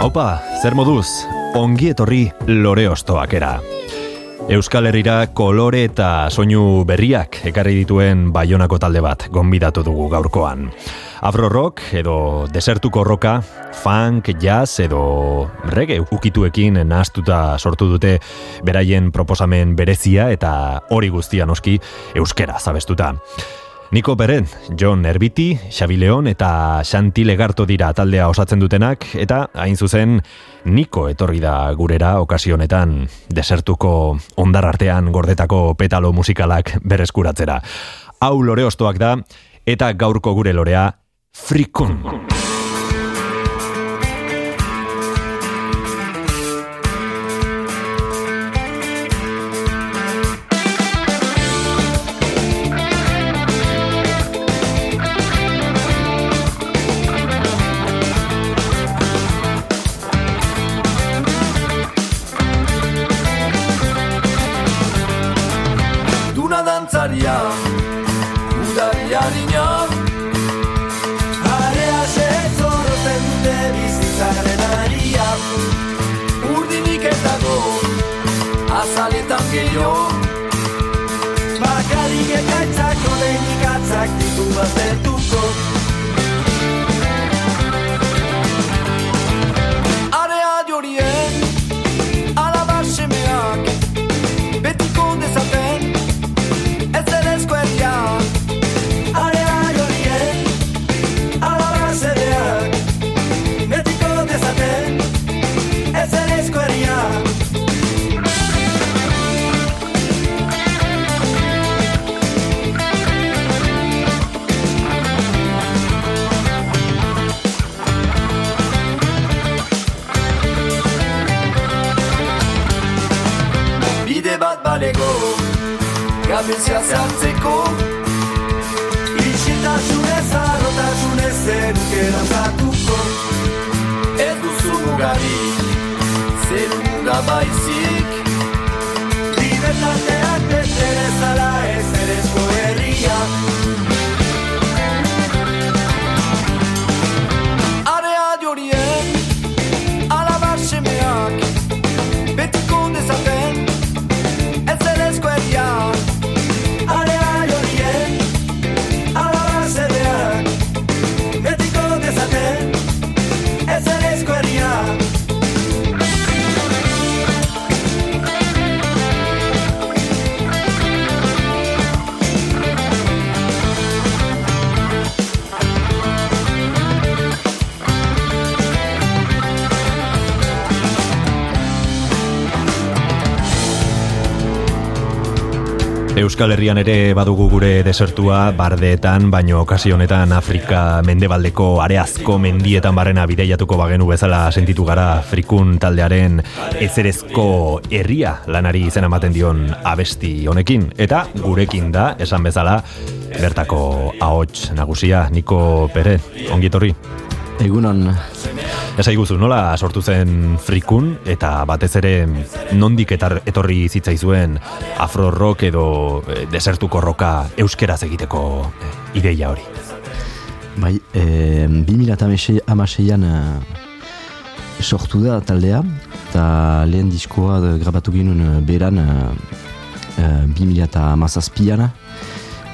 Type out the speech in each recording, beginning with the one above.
Haupa, zer moduz, ongi etorri lore ostoak era. Euskal Herrira kolore eta soinu berriak ekarri dituen baionako talde bat gonbidatu dugu gaurkoan. Afro rock edo desertuko roka, funk, jazz edo reggae ukituekin nahaztuta sortu dute beraien proposamen berezia eta hori guztia noski euskera zabestuta. Niko Beren, John Erbiti, Xabi Leon eta Xanti Legarto dira taldea osatzen dutenak eta hain zuzen Niko etorri da gurera okasionetan desertuko ondar artean gordetako petalo musikalak bereskuratzera. Hau lore ostoak da eta gaurko gure lorea Frikun. Euskal Herrian ere badugu gure desertua bardeetan, baino okazio honetan Afrika mendebaldeko areazko mendietan barrena bideiatuko bagenu bezala sentitu gara frikun taldearen ezerezko herria lanari izena ematen dion abesti honekin. Eta gurekin da, esan bezala, bertako ahots nagusia, Niko Pere, ongitorri. Egunon, Esa iguzu, nola sortu zen frikun eta batez ere nondik etar, etorri zitzaizuen afro rock edo eh, desertuko roka euskeraz egiteko eh, ideia hori. bai, e, 2006an e, sortu da taldea, eta lehen diskoa grabatu ginen e, beran e, e, 2008an,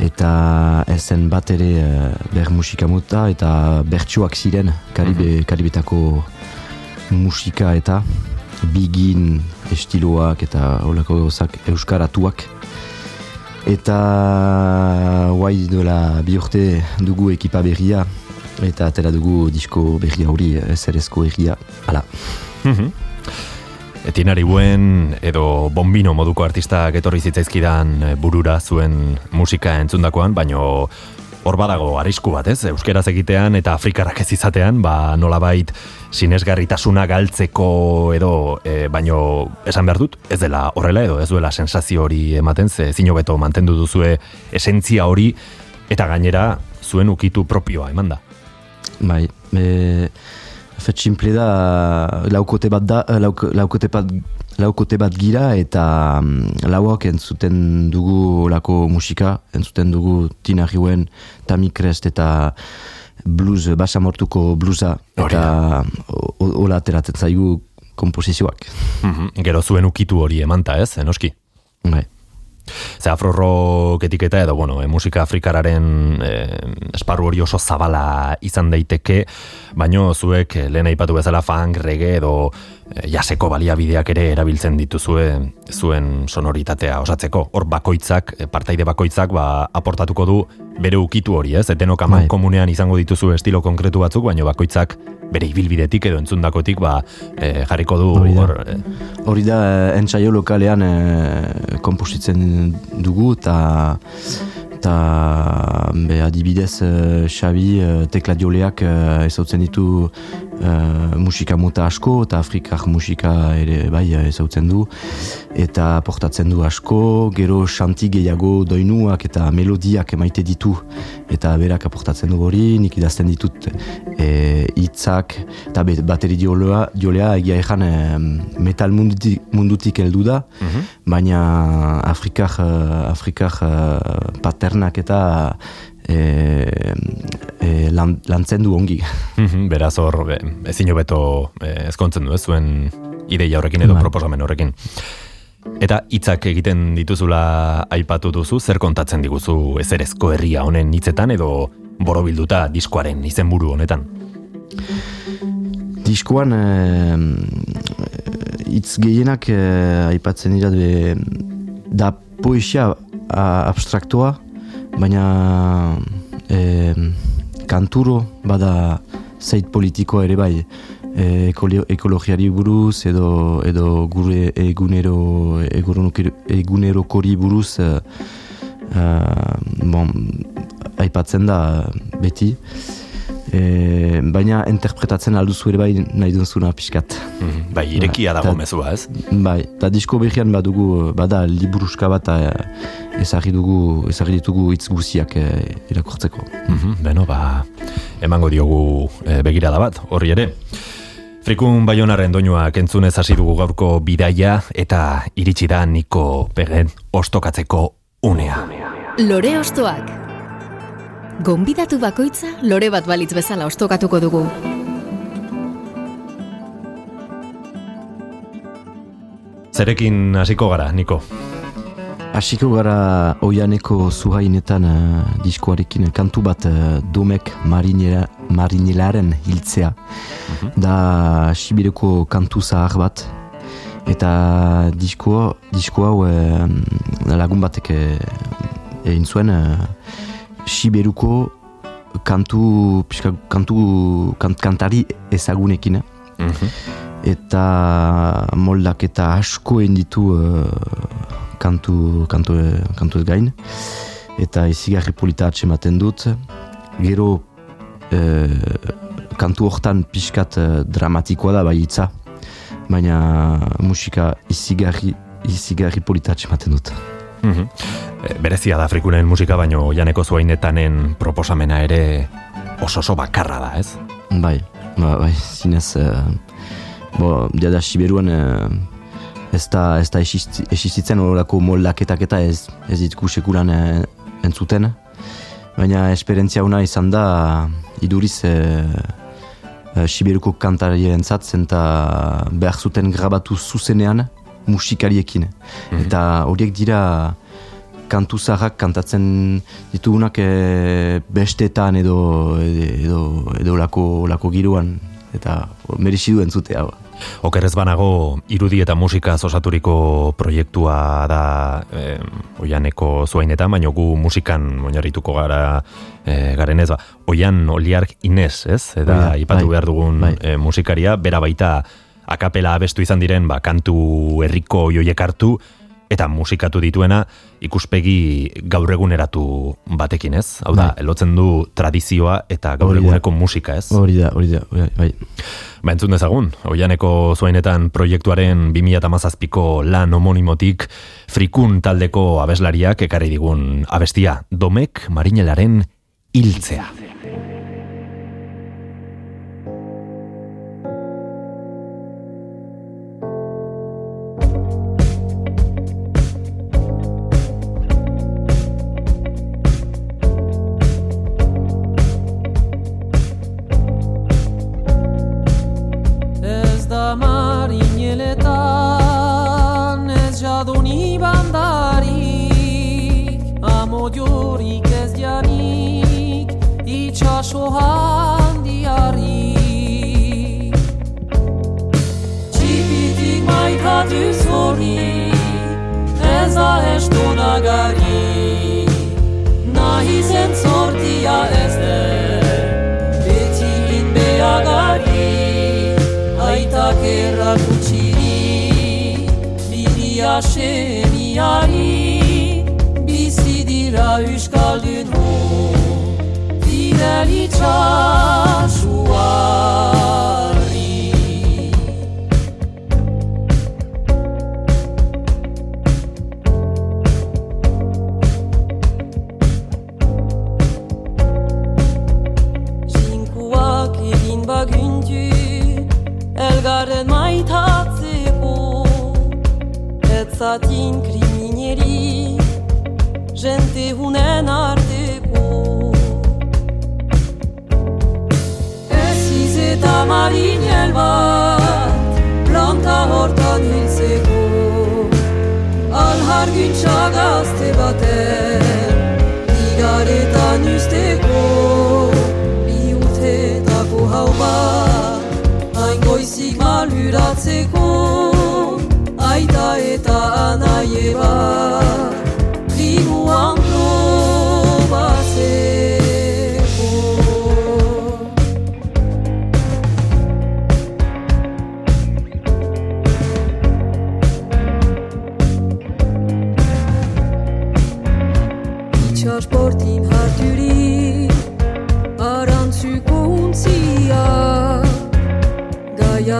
eta ezen bat ere e, ber musika mota eta bertsuak ziren Karibe, Karibetako musika eta bigin estiloak eta holako gauzak euskaratuak. Eta guai dola bi urte dugu ekipa berria eta atera dugu disko berria hori ezerezko erria. Ala Etinari buen edo bombino moduko artistak etorri zitzaizkidan eh, burura zuen musika entzundakoan, baino hor badago arrisku bat, ez? Euskeraz egitean eta afrikarrak ez izatean, ba nolabait sinesgarritasuna galtzeko edo e, baino esan behar dut, ez dela horrela edo ez duela sensazio hori ematen, ze zino beto mantendu duzue esentzia hori eta gainera zuen ukitu propioa eman da. Bai, e, fet simple da, laukote bat da, lauk, laukote bat laukote bat gira eta um, lauak entzuten dugu lako musika, entzuten dugu Tina Riuen, Tammy Crest eta blues, basamortuko bluesa eta hola ateratzen zaigu komposizioak. Mm Gero zuen ukitu hori emanta ez, enoski? Bai. Ze afro etiketa edo, bueno, e, musika afrikararen e, esparru hori oso zabala izan daiteke, baino zuek e, lehen aipatu bezala funk, reggae edo jaseko baliabideak ere erabiltzen dituzue zuen sonoritatea osatzeko. Hor bakoitzak, e, partaide bakoitzak, ba, aportatuko du bere ukitu hori, ez? Etenok aman bai. komunean izango dituzu estilo konkretu batzuk, baino bakoitzak bere ibilbidetik edo entzundakotik ba, e, jarriko du hori da, e. hori da entzaio lokalean e, kompositzen dugu eta eta adibidez Xabi tekladioleak ezautzen ditu uh, musika mota asko eta afrikar musika ere bai ezautzen du. Eta portatzen du asko gero xanti gehiago doinuak eta melodiak emaite ditu. Eta berak aportatzen du hori nik idazten ditut e, itzak eta bateri diolea, diolea egia ezan metal mundutik, mundutik heldu da. Mhm. baina afrikar, afrikar paternak eta e, e, lan, lantzen du ongi. Mhm, beraz hor, ezin beto e, ezkontzen du, ez zuen ideia horrekin edo ba. proposamen horrekin. Eta hitzak egiten dituzula aipatu duzu, zer kontatzen diguzu ezerezko herria honen hitzetan edo borobilduta diskoaren izenburu honetan? Diskoan hitz e, gehienak e, aipatzen dira da poesia abstraktua, baina e, kanturo bada zeit politikoa ere bai e, ekologiari buruz edo, edo gure egunero egunero kori buruz e, bon, aipatzen da beti e, baina interpretatzen alduzu ere bai nahi duzuna pixkat. Mm bai, irekia dago mezua, ez? Bai, eta disko behian badugu, bada liburuska bat e, ezagri dugu, ezagri ditugu hitz guziak e, irakurtzeko. Mm beno, ba, emango diogu e, begirada bat, horri ere. Frikun baionaren doinuak entzunez hasi dugu gaurko bidaia eta iritsi da niko pegen ostokatzeko unea. Lore ostoak. Gonbidatu bakoitza lore bat balitz bezala ostokatuko dugu. Zerekin hasiko gara, Niko? Hasiko gara oianeko zuhainetan uh, diskoarekin kantu bat uh, domek marinela, marinelaren hiltzea. Mhm. Da Sibireko kantu zahar bat. Eta disko, disko hau uh, lagun batek egin zuen Siberuko kantu, pixka, kantu kant, kantari ezagunekin. Mm Eta moldak eta asko ditu uh, kantu, kantu, kantu ez gain. Eta izigarri polita atsematen dut. Gero uh, kantu hortan pixkat uh, dramatikoa da bai itza. Baina musika izigarri, izigarri polita atsematen dut. Mm Berezia da Afrikunen musika, baino janeko zuainetanen proposamena ere oso oso bakarra da, ez? Bai, ba, bai, zinez, uh, bo, dia da Siberuan uh, ez da, ez da esistitzen horako moldaketak eta ez, ez ditku sekulan uh, entzuten. Baina esperientzia una izan da, iduriz uh, Siberuko kantarien zatzen eta behar zuten grabatu zuzenean, musikariekin. Mhm. Eta horiek dira kantu zaharrak kantatzen ditugunak e, bestetan edo edo, edo lako, lako giruan eta merezi duen zute hau. Okerrez banago, irudi eta musika osaturiko proiektua da e, oianeko zuainetan, baina gu musikan oinarrituko gara e, garen ez ba. Oian oliark inez, ez? Eta bai, ipatu bai, behar dugun bai. E, musikaria, bera baita akapela abestu izan diren, ba, kantu herriko joiek hartu, eta musikatu dituena ikuspegi gaur eguneratu batekin, ez? Hau da, Bai. lotzen du tradizioa eta gaur eguneko musika, ez? Hori da, hori da, bai, bai. Ba, entzun dezagun, oianeko zuainetan proiektuaren 2008ko lan homonimotik frikun taldeko abeslariak ekarri digun abestia, domek marinelaren hiltzea. Jente hunen arteko Ez izeta marinel bat Planta hortan hiltzeko Alhargun txagazte baten Igaretan usteko Biutetako hau bat Hain goizik maluratzeko Aita eta anaie bat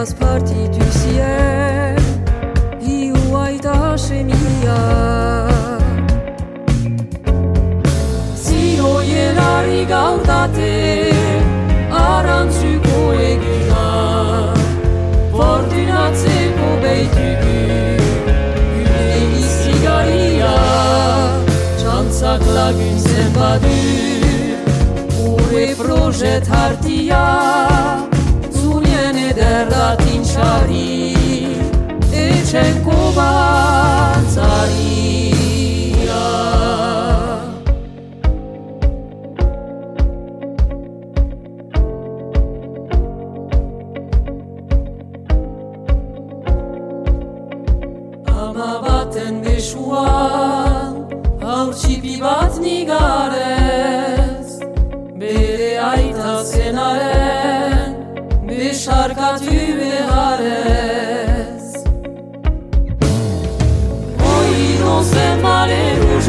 Gaiaz partitu zien Hiu aita semia Zioielari gaudate Arantzuko eguna Fortunatzeko beitugu Gure izigaria Txantzak laguntzen badu Gure projet hartia ederratin txari Etxeko batzaria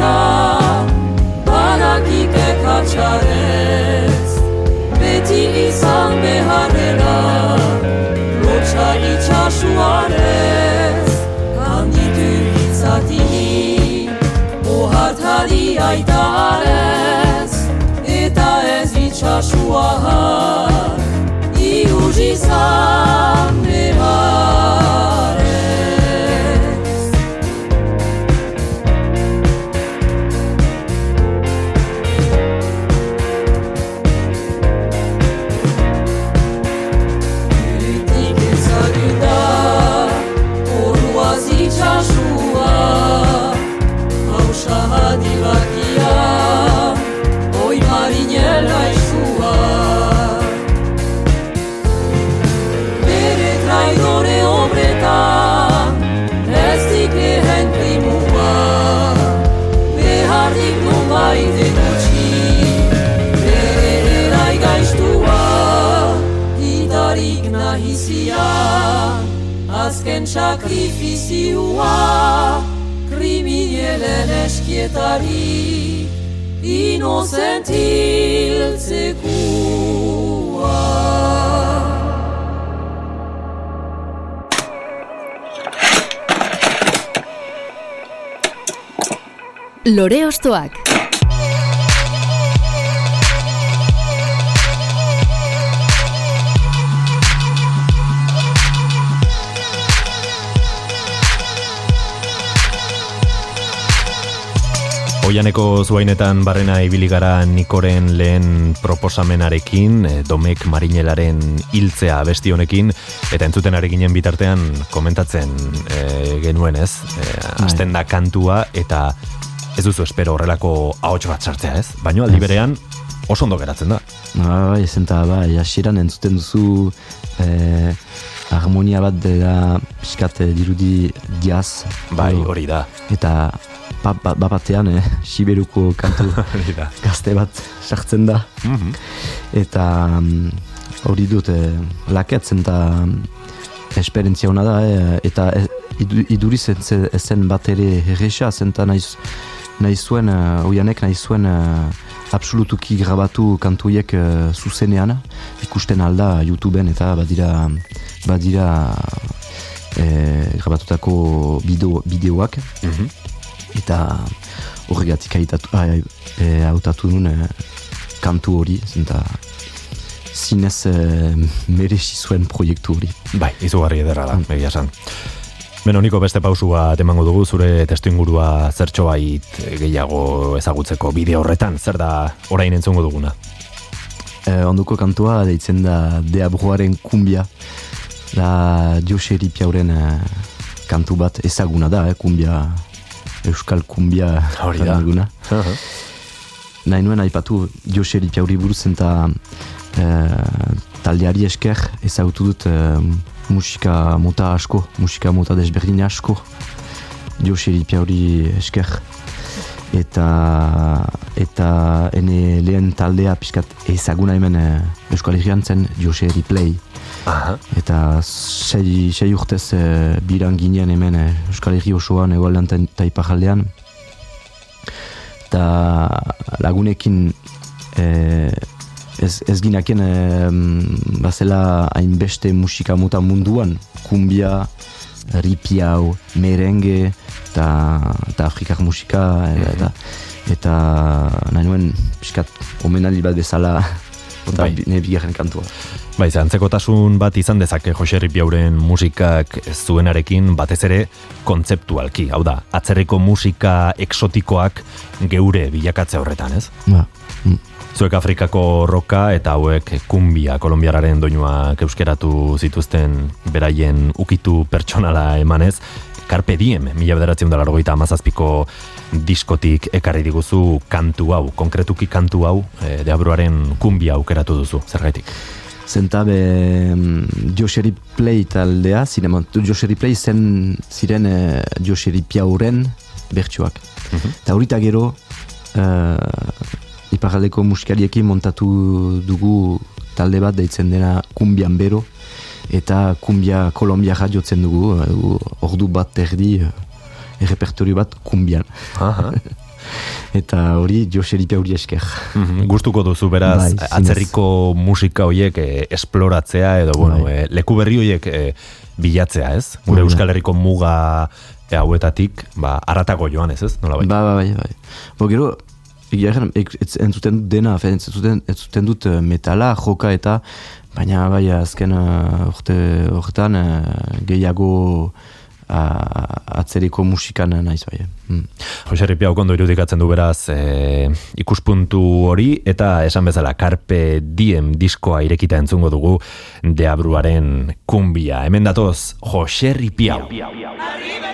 ruja Badakik ekatxarez Beti izan beharrera Lotxa itxasuarez Handitu hitzatini Ohartari aitarez Eta ez itxasuar Lore Ostoak Oianeko zuainetan barrena ibili gara Nikoren lehen proposamenarekin, eh, Domek Marinelaren hiltzea besti honekin, eta entzuten ari ginen bitartean komentatzen e, genuen ez, e, azten da kantua, eta ez duzu espero horrelako ahots bat sartzea ez, baino aldi berean oso ondo geratzen da. Bai, zenta, bai, hasieran entzuten duzu eh, harmonia bat dela piskat eh, dirudi jazz. Bai, hori da. Eta ba, ba, ba batean, eh, Siberuko kantu da. gazte bat sartzen da. Mhm. Eta mm, hori dut eh, laketzen eta mm, esperientzia hona da, eh, eta e, idu, iduriz ez zen- bat ere herresa, zenta nahi, nahi zuen, uh, oianek nahi zuen eh, absolutuki grabatu kantuiek uh, zuzenean, ikusten alda YouTubeen eta badira, badira eh, grabatutako bideo, bideoak, Mhm. eta horregatik haitatu, ai, e, hautatu nun e, kantu hori, zenta zinez e, merezi zuen proiektu hori. Bai, izugarri ederra da, egia esan. Beno, niko beste pausua temango dugu zure testu ingurua zertxo bait gehiago ezagutzeko bideo horretan, zer da orain entzungo duguna. E, onduko kantua deitzen da Deabruaren kumbia, da Jose Ripiauren e, kantu bat ezaguna da, eh, kumbia, euskal kumbia Hori da. duguna. nahi nuen aipatu Jose Ripiauri buruz eta e, taldeari esker ezagutu dut e, musika mota asko, musika mota desberdin asko Jose Ripiauri esker eta eta ene lehen taldea pixkat ezaguna hemen e, Euskal Herrian zen Jose Ripley. Aha. eta sei, sei urtez e, biran ginen hemen e, Euskal Herri osoan egualdean ta- eta iparaldean eta lagunekin e, ez, ez ginakien e, mm, bazela hainbeste musika mota munduan kumbia, ripiau, merenge eta, eta afrikar musika eta, eta nahi nuen pixkat omenaldi bat bezala eta Bai. ne bigarren kantua. Bai, ze antzekotasun bat izan dezake Jose Ripiauren musikak zuenarekin batez ere kontzeptualki, hau da, atzerriko musika eksotikoak geure bilakatze horretan, ez? Ba, mm. Zuek Afrikako roka eta hauek kumbia kolombiararen doinuak euskeratu zituzten beraien ukitu pertsonala emanez, Carpe Diem, mila bederatzen dela rogeita amazazpiko diskotik ekarri diguzu kantu hau, konkretuki kantu hau, e, deabruaren kumbia aukeratu duzu, zergaitik. Zentabe mm, Joseri Play taldea, zinema, Joseri Play zen ziren eh, Joseri Piauren bertsuak. Eta horita gero, uh, iparaldeko musikariekin montatu dugu talde bat deitzen dena kumbian bero, eta kumbia kolombiara jotzen dugu, eh, ordu bat erdi uh, errepertorio bat kumbian. Aha. Eta hori Joseri Piauri esker. Mhm, Gustuko duzu beraz Bai, atzerriko musika hoiek e, esploratzea edo bueno, Bai. e, leku berri hoiek e, bilatzea, ez? Gure Hori da. Euskal Herriko muga e, hauetatik, ba, aratago joan ez, ez? Nola bai? Ba, ba, bai, bai. Bo, gero, egia egan, entzuten dut dena, fe, entzuten, entzuten dut eh, metala, joka eta, baina bai, azken uh, urte, urtean eh, gehiago uh, atzeriko musikan eh, naiz bai. Mm. Jose Ripia ondo irudikatzen du beraz e, ikuspuntu hori eta esan bezala Carpe Diem diskoa irekita entzungo dugu Deabruaren kumbia. Hemen datoz Jose Ripia. Arriba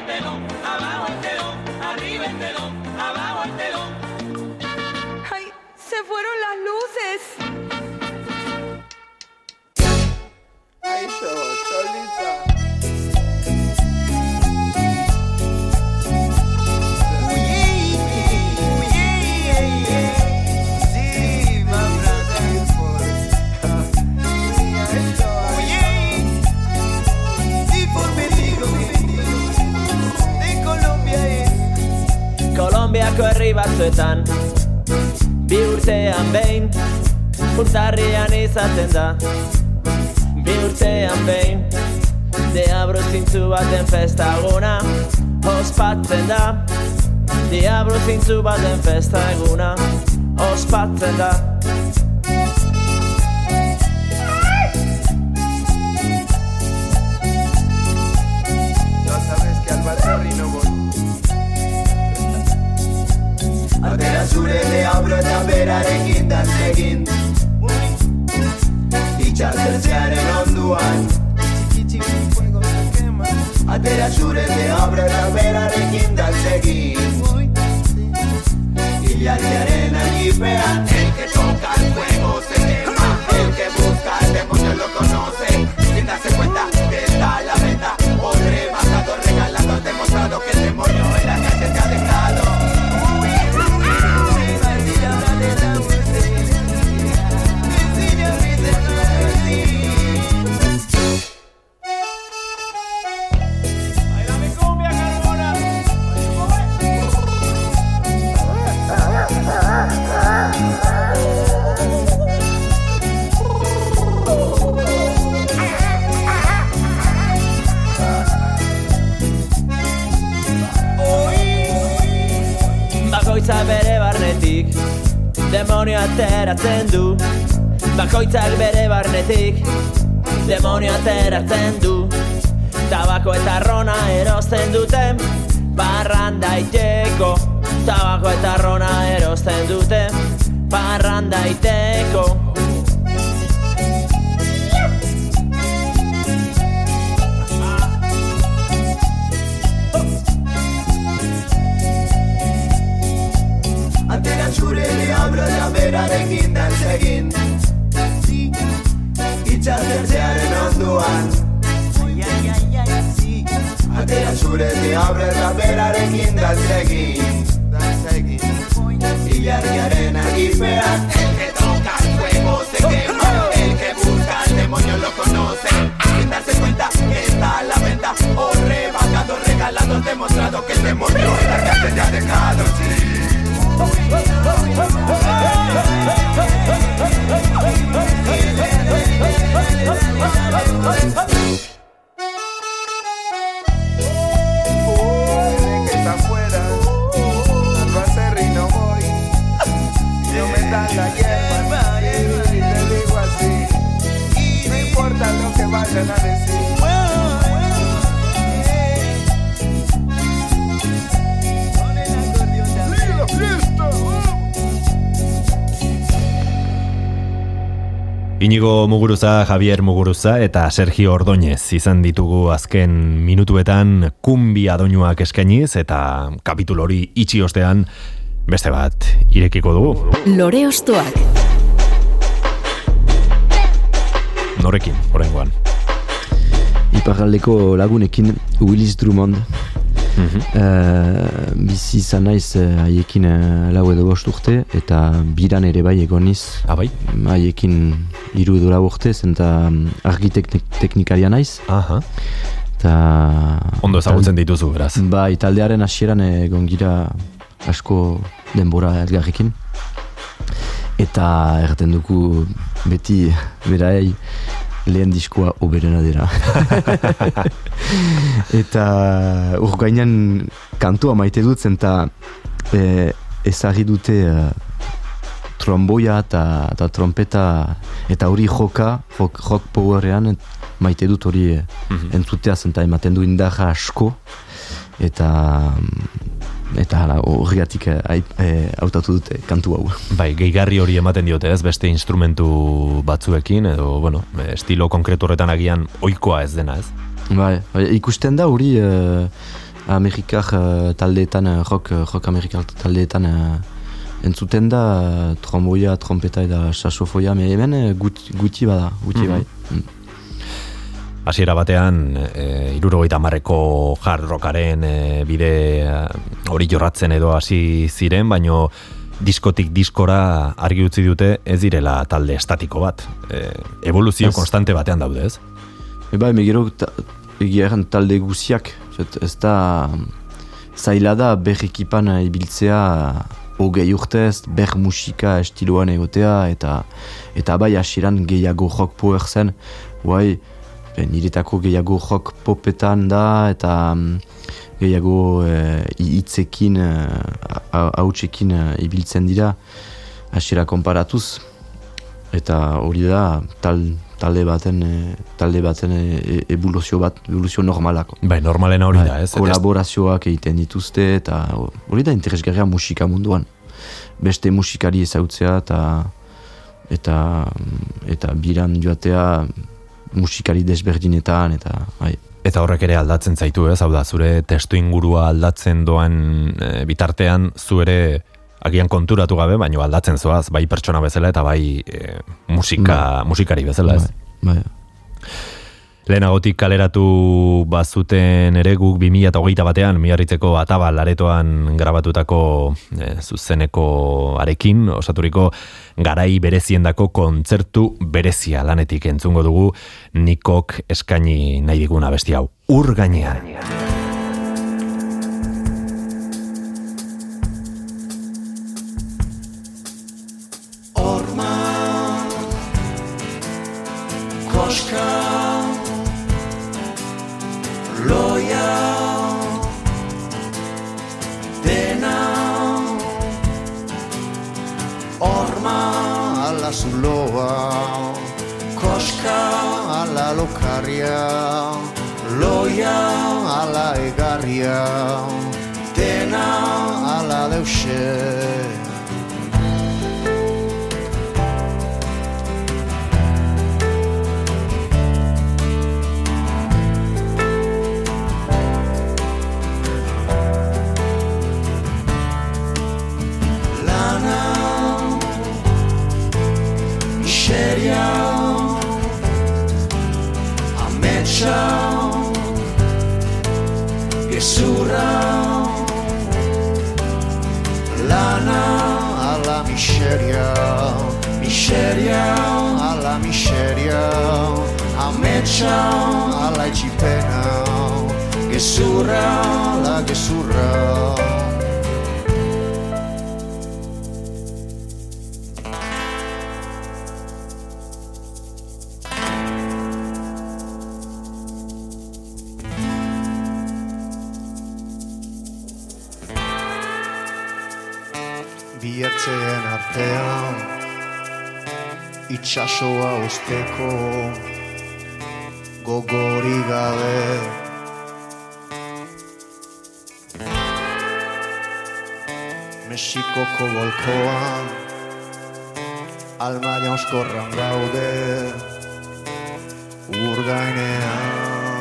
Kolombiako herri batzuetan. Bi urtean behin Urtarrian izaten da. Bi urtean behin Diabro zintzu baten festaguna Ospatzen da. Diabro zintzu baten festaguna Ospatzen da Atera zure deabroa beraren gindaz egin Itxartertzearen onduan Atera zure deabroa beraren gindaz egin Ilargiaren agipean El que toca el fuego se ateratzen du. Bakoitzak bere barnetik Demonio ateratzen du. Tabako eta rona erosten duten Barran daiteko Tabako eta rona erosten duten Barran onduan Atera zure diablo da berarekin dantzegin Ilargiaren agipean El que toca el fuego se quema. El que busca al demonio lo conoce. Sin darse cuenta que está a la venta. O rebajado, regalado, demostrado Que Oh. Inigo Muguruza, Javier Muguruza eta Sergio Ordóñez izan ditugu azken minutuetan kumbia doinuak eskainiz eta kapitulo hori itxi ostean beste bat irekiko dugu. Lore Ostoak. Norekin, oraingoan. Iparraldeko lagunekin Willis Drummond Eh, bizi izan naiz eh, haiekin eh, lau edo bost urte eta biran ere bai egoniz Abai? haiekin hiru edo lau urte eta argiteknikaria naiz Aha. eta Ondo ezagutzen dituzu, beraz. bai taldearen hasieran egon gira asko denbora elgarrekin eta erraten dugu beti beraei lehen diskoa oberena dira. eta ur gainan kantua maite dut zen eta e, ezagri dute e, tromboia eta, eta trompeta eta hori joka, rock, rock powerean et, maite dut hori e, entzutea zen eta ematen du indarra asko eta eta hala horregatik e, ai- e, hautatu dute kantu hau. Bai, gehigarri hori ematen diote ez, beste instrumentu batzuekin, edo, bueno, estilo konkretu horretan agian oikoa ez dena ez. Bai, bai, ikusten da hori uh, Amerikar eh, taldeetan, eh, rock, eh, rock Amerikar taldeetan eh, entzuten da uh, tromboia, trompeta eta saxofoia, me hemen eh, gut, guti bada, guti Mhm. bai. Mm. Hasiera batean, e, irurogeita marreko hard rockaren e, bide e, hori jorratzen edo hasi ziren, baino diskotik diskora argi utzi dute ez direla talde estatiko bat. E, evoluzio Ez. konstante batean daude ez? E bai, me gero ta, egia erran talde guziak, zet, ez da zaila da ber ekipan eh, ibiltzea hogei urtez, ber musika estiloan egotea, eta eta bai hasiran gehiago rock power zen, guai, niretako gehiago rock popetan da, eta mm, gehiago eh, hitzekin, eh, hautsekin eh, ibiltzen dira, hasiera konparatuz, eta hori da, tal, talde baten talde baten eh, evoluzio bat evoluzio normalako. Bai, normalena hori da, Bai, ez? Kolaborazioak egiten dituzte eta hori da interesgarria musika munduan. Beste musikari ezautzea eta eta eta biran joatea musikari desberdinetan eta bai. Eta horrek ere aldatzen zaitu, ez? Hau da, zure testu ingurua aldatzen doan e, bitartean, zu ere agian konturatu gabe, baino aldatzen zoaz, bai pertsona bezala eta bai e, musika, musikari bezala, ez? Bai, Lehenagotik kaleratu bazuten ere guk 2008 batean, miarritzeko atabal aretoan grabatutako e, zuzeneko arekin, osaturiko garai bereziendako kontzertu berezia lanetik entzungo dugu nikok eskaini nahi diguna besti hau. Ur gainean. Zuloa koska alla lokarria loia alla egarria dena alla deuse miseria ametsa gezurra lana alla miseria miseria alla miseria ametsa alla ecipena gezurra la gezurra Biertzeen artean Itxasoa usteko Gogori gabe. Mexikoko bolkoan Alma jauzkorran gaude Urgainean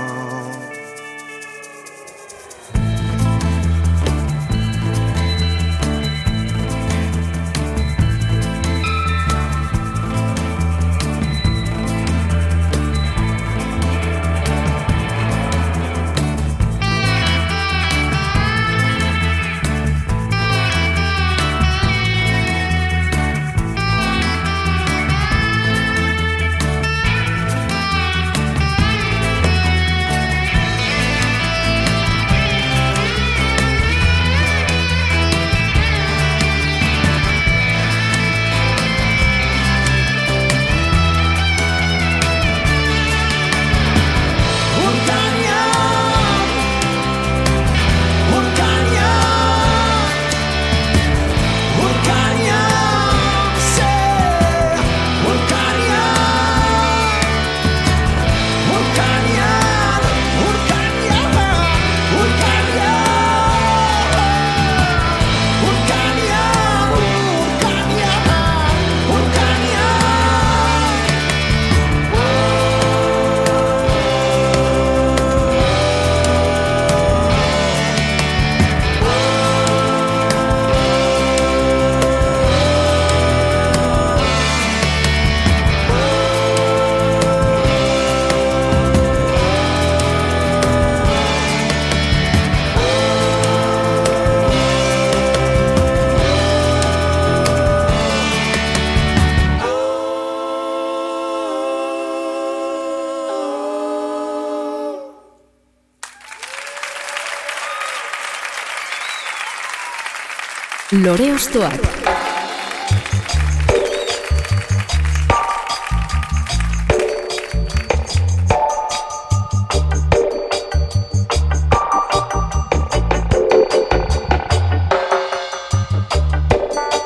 Lore Ostoak.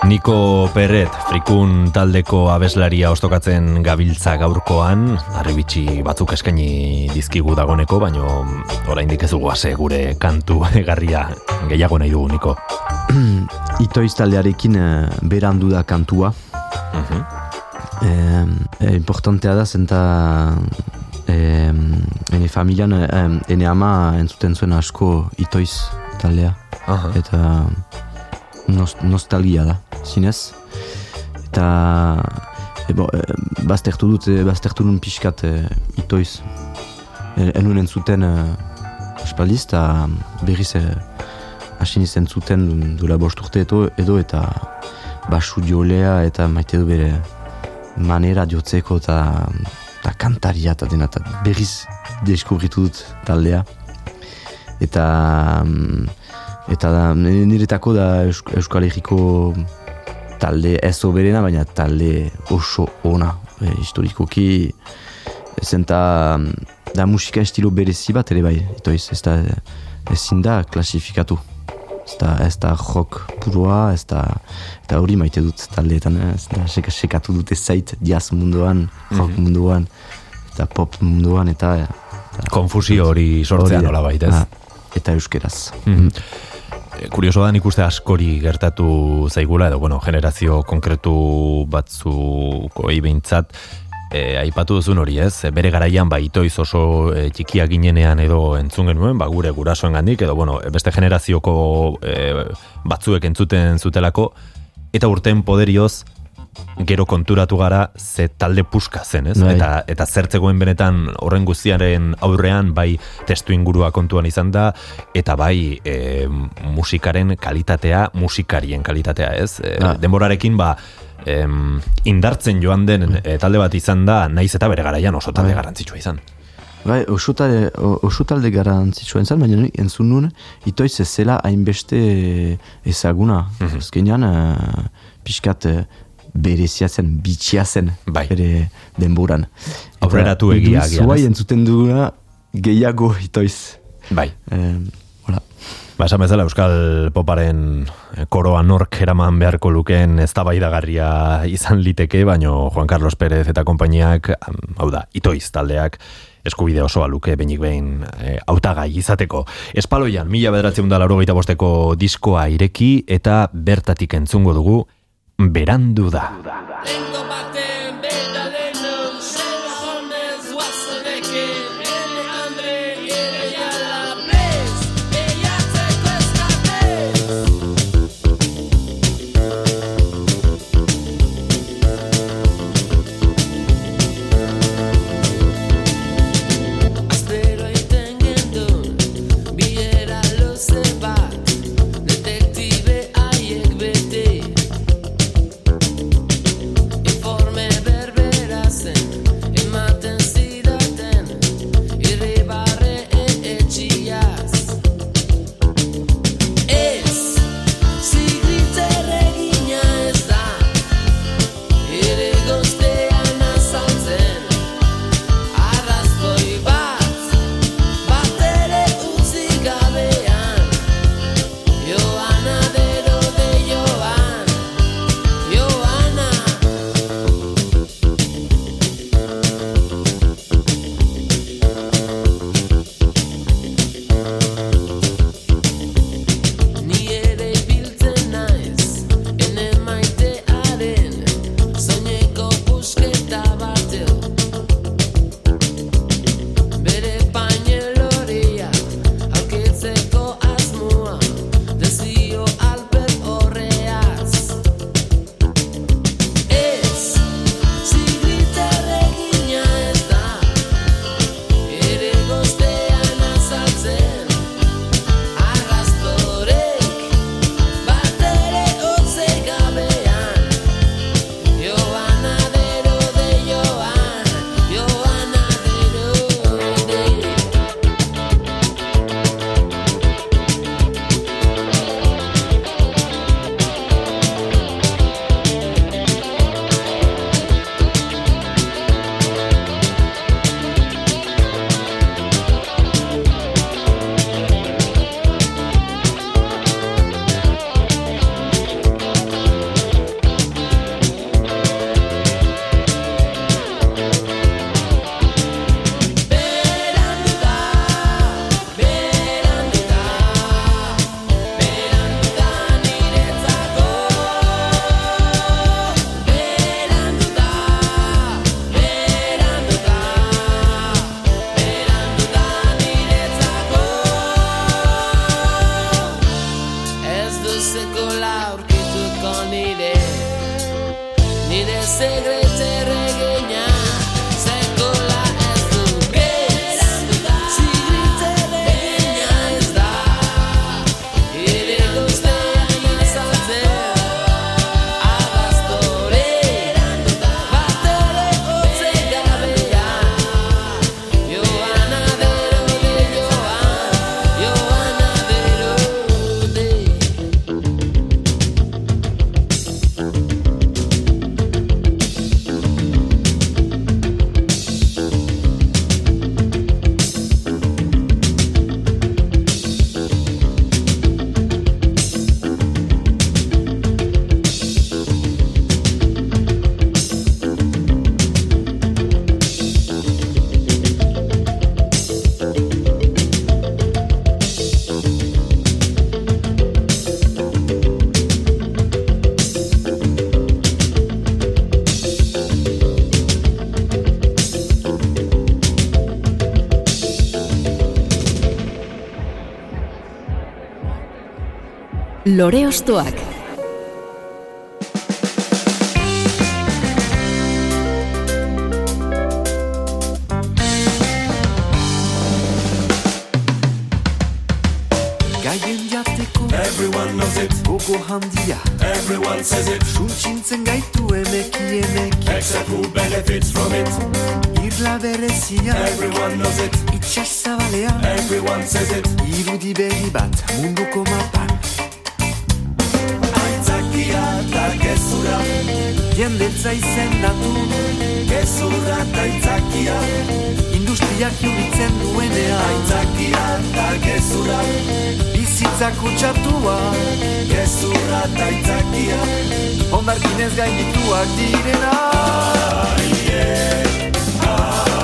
Niko Perret, frikun taldeko abeslaria ostokatzen gabiltza gaurkoan, arribitsi batzuk eskaini dizkigu dagoneko, baino oraindik ez dugu gure kantu egarria gehiago nahi dugu, Niko. Itoiz taldearekin eh, berandu da kantua. Eh, eh, importantea da, zenta eh, ene familian, eh, ene ama entzuten zuen asko itoiz taldea. Aha. Eta nos, nostalgia da, zinez. Eta e, bo, e, baztertu dut, e, baztertu nun pixkat e, itoiz. E, enuen entzuten e, aspaldiz, eta berriz e, hasi nizen zuten duela bost urte edo, edo eta basu diolea eta maite du bere manera diotzeko eta eta kantaria eta dena eta berriz deskubritu dut taldea. Eta mm, eta da, niretako da Eusk- Euskal Herriko talde ez oberena baina talde oso ona e, historikoki zenta mm, da musika estilo berezi bat ere bai itoiz ez da ezin da klasifikatu ez da, ez da rock puroa ez da eta hori maite dut taldeetan eh, ez da seka, sekatu dute zait jazz munduan rock munduan eta pop munduan eta, eta Konfusio hori sortzea hori da. Ah, eta euskeraz Mhm. E, Kurioso da nik uste askori gertatu zaigula, edo, bueno, generazio konkretu batzuko behintzat, e, aipatu duzun hori ez, E, bere garaian ba itoiz oso e, txikia ginenean edo entzun genuen, ba gure gurasoen gandik, edo bueno, beste generazioko e, batzuek entzuten zutelako, eta urten poderioz, gero konturatu gara ze talde puska zen, ez? Bai. Eta, eta zertzegoen benetan horren guztiaren aurrean bai testu ingurua kontuan izan da, eta bai e, musikaren kalitatea, musikarien kalitatea, ez? E. Denborarekin ba, em, indartzen joan den e, talde bat izan da, naiz eta bere garaian oso talde Bai. garrantzitsua izan. Bai, oso talde, oso talde garantzitsua entzan, baina entzun nuen, itoiz ez zela hainbeste ezaguna. Mhm. Azkenean, uh, pixkat uh, berezia zen, bitxia zen, Bai. bere denboran. Aurreratu egia zuai entzuten duguna gehiago itoiz. Bai. Eh, hola. Ba, esan bezala Euskal Poparen eh, koroa nork eraman beharko lukeen eztabaidagarria izan liteke, baino Juan Carlos Pérez eta konpainiak, hau da, itoiz taldeak, eskubide osoa luke benik behin e, hautagai izateko. Espaloian, mila bederatzen da laurogeita bosteko diskoa ireki eta bertatik entzungo dugu, berandu da. Lengo baten Lore Ostoak. Gaien jateko Everyone knows it, gogo handia everyone says it, Suntxintzen gaitu emekienek except who benefits from it. Irla berezia Everyone knows it, Itxas zabalean everyone says it. Utxatua gezurra eta aitzakia. Ondarkinez gaindituak direna Etniak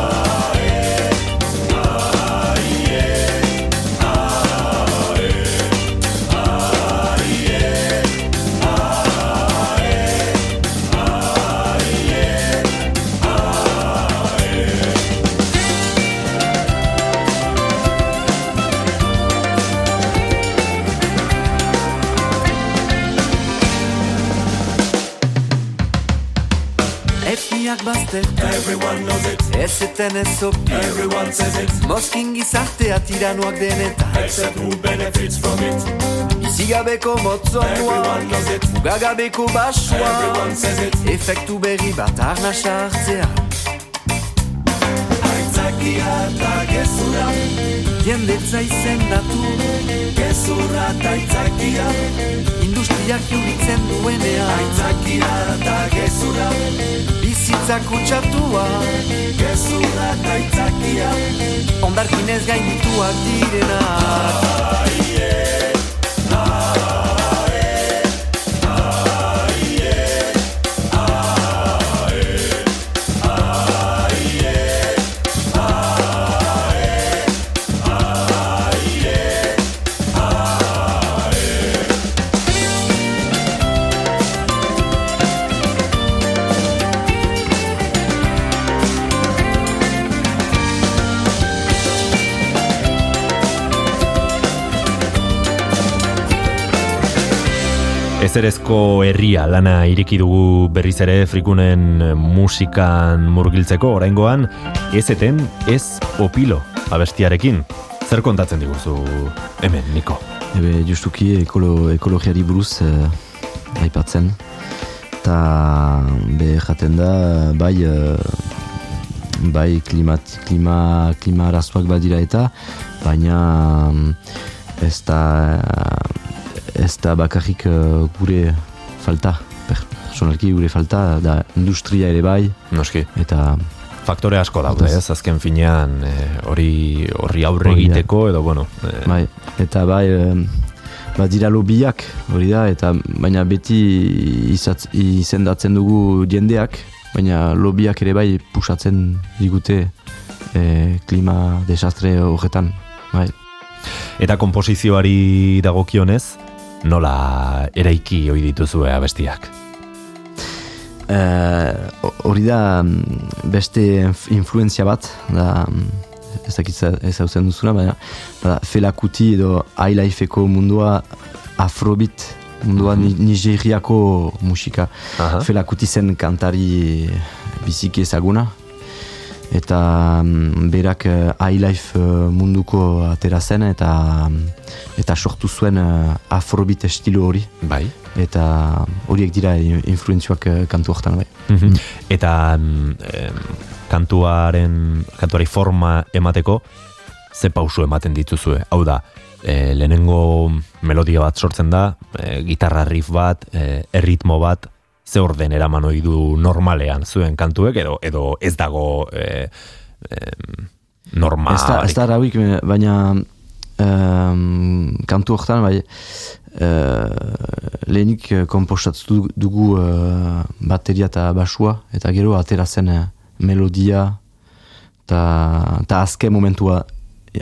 bazter Everyone knows it, Ez eten ezoki everyone says it, Moskin gizartea tiranoak denetan. Except who benefits from it. Bizigabeko motzonua Everyone knows it, Gagabeko basua. Everyone says it. Efektu berri bat arnasa hartzea. Aitzakia eta gezurra, Jendetza izendatu. Gezurra eta aitzakia. Industriak jubitzen duenean. Aitzakia eta gezurra, Bizitzak utxatua gezurra eta aitzakia. Ondarkinez gaindituak direnak Ezerezko herria lana ireki dugu berriz ere frikunen musikan murgiltzeko oraingoan ezeten ez opilo abestiarekin. Zer kontatzen diguzu hemen, Niko? Ebe, justuki ekolo, ekologiari buruz eh, aipatzen. Ta be jaten da, bai, eh, bai klimat, klima, klima arazoak badira eta, baina mm, ez da, ez da bakarrik eh, gure falta, personalki gure falta, da industria ere bai, Noski, eta faktore asko daude, ez? Azken finean eh, hori horri aurre egiteko edo bueno, eh, Bai, eta bai, em, badira lobiak, hori da, eta baina beti izatz, izendatzen dugu jendeak, baina lobiak ere bai pusatzen digute e, klima desastre horretan. Bai. eta konposizioari dagokionez, nola eraiki ohi dituzue abestiak? Ho- hori da mm, beste inf- influenzia bat, da mm, ez dakit ez hauzen duzuna, baina bada, felakuti edo highlife-eko mundua afrobit mundua ni- Nigeriako musika. Aha. Fela Kuti zen kantari biziki ezaguna. Eta mm, berak uh, iLife uh, munduko atera zen eta eta sortu zuen uh, afrobeat estilo hori. Bai. Eta horiek dira in- influentzioak uh, kantu hortan bai. Mhm. Eta mm, em, kantuaren, kantuari forma emateko, ze pausu ematen dituzue. Hau da, e, lehenengo melodia bat sortzen da, e, gitarra riff bat, e, erritmo bat, ze orden eraman ohi du normalean zuen kantuek, edo, edo ez dago e, em, normal. Ez da, ez da arauik, baina um, kantu hortan, bai, uh, lehenik komposatu dugu uh, bateria eta basua, eta gero atera zen uh, melodia, eta azken momentua,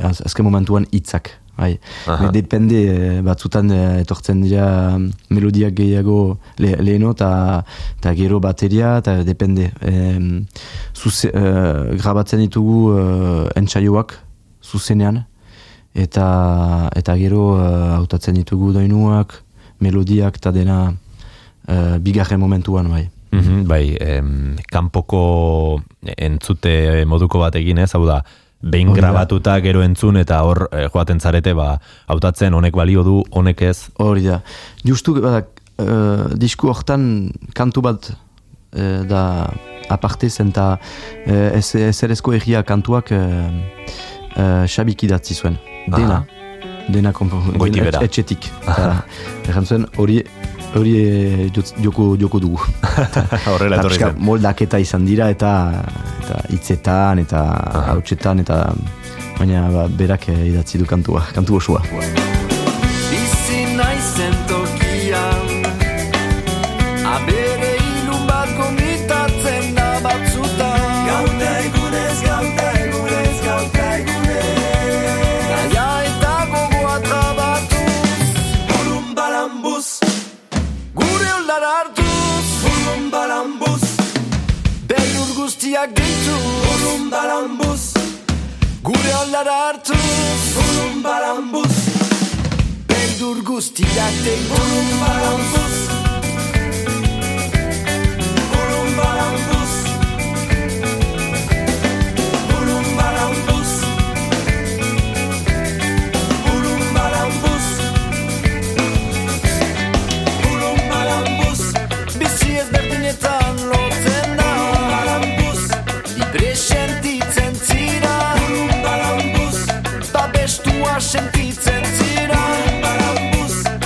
az- azken momentuan hitzak. Bai. Aha. Me depende, eh, batzutan eh, etortzen dira mm, melodiak gehiago le, leheno eta gero bateria eta depende. Em, zuze, eh, grabatzen ditugu uh, entsaioak zuzenean eta eta gero hautatzen ditugu doinuak, melodiak eta dena uh, bigarren momentuan bai. Mhm, bai, em, kanpoko entzute moduko bat eginez, hau da, behin grabatuta gero entzun eta hor eh, joaten zarete, ba, hautatzen honek balio du, honek ez. Hori da. Justu, bada, uh, disku hortan kantu bat eh, da aparte zen eta uh, ezerezko egia kantuak uh, uh, xabik idatzi zuen. Dena. Dena Goiti dena bera. et- etxetik. Erran zuen, hori hori jotz- joko, joko dugu. Horrela etorri zen. moldaketa izan dira eta eta hitzetan eta hautsetan eta baina ba, berak eh, idatzi du kantua, kantu osoa. Gure olar hartuz bulum balambuz, Beldur guztiak deitu bulum balambuz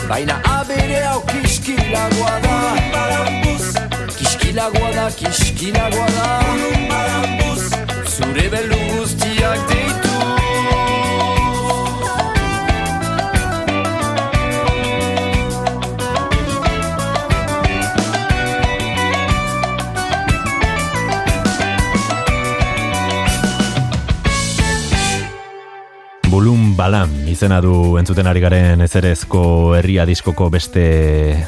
Baina abere hau kiskilagoa da. Kiskilagoa da, kiskilagoa da. Zure belu guztiak deitu. Bulum Balam izena du entzuten ari garen ezerezko herria diskoko beste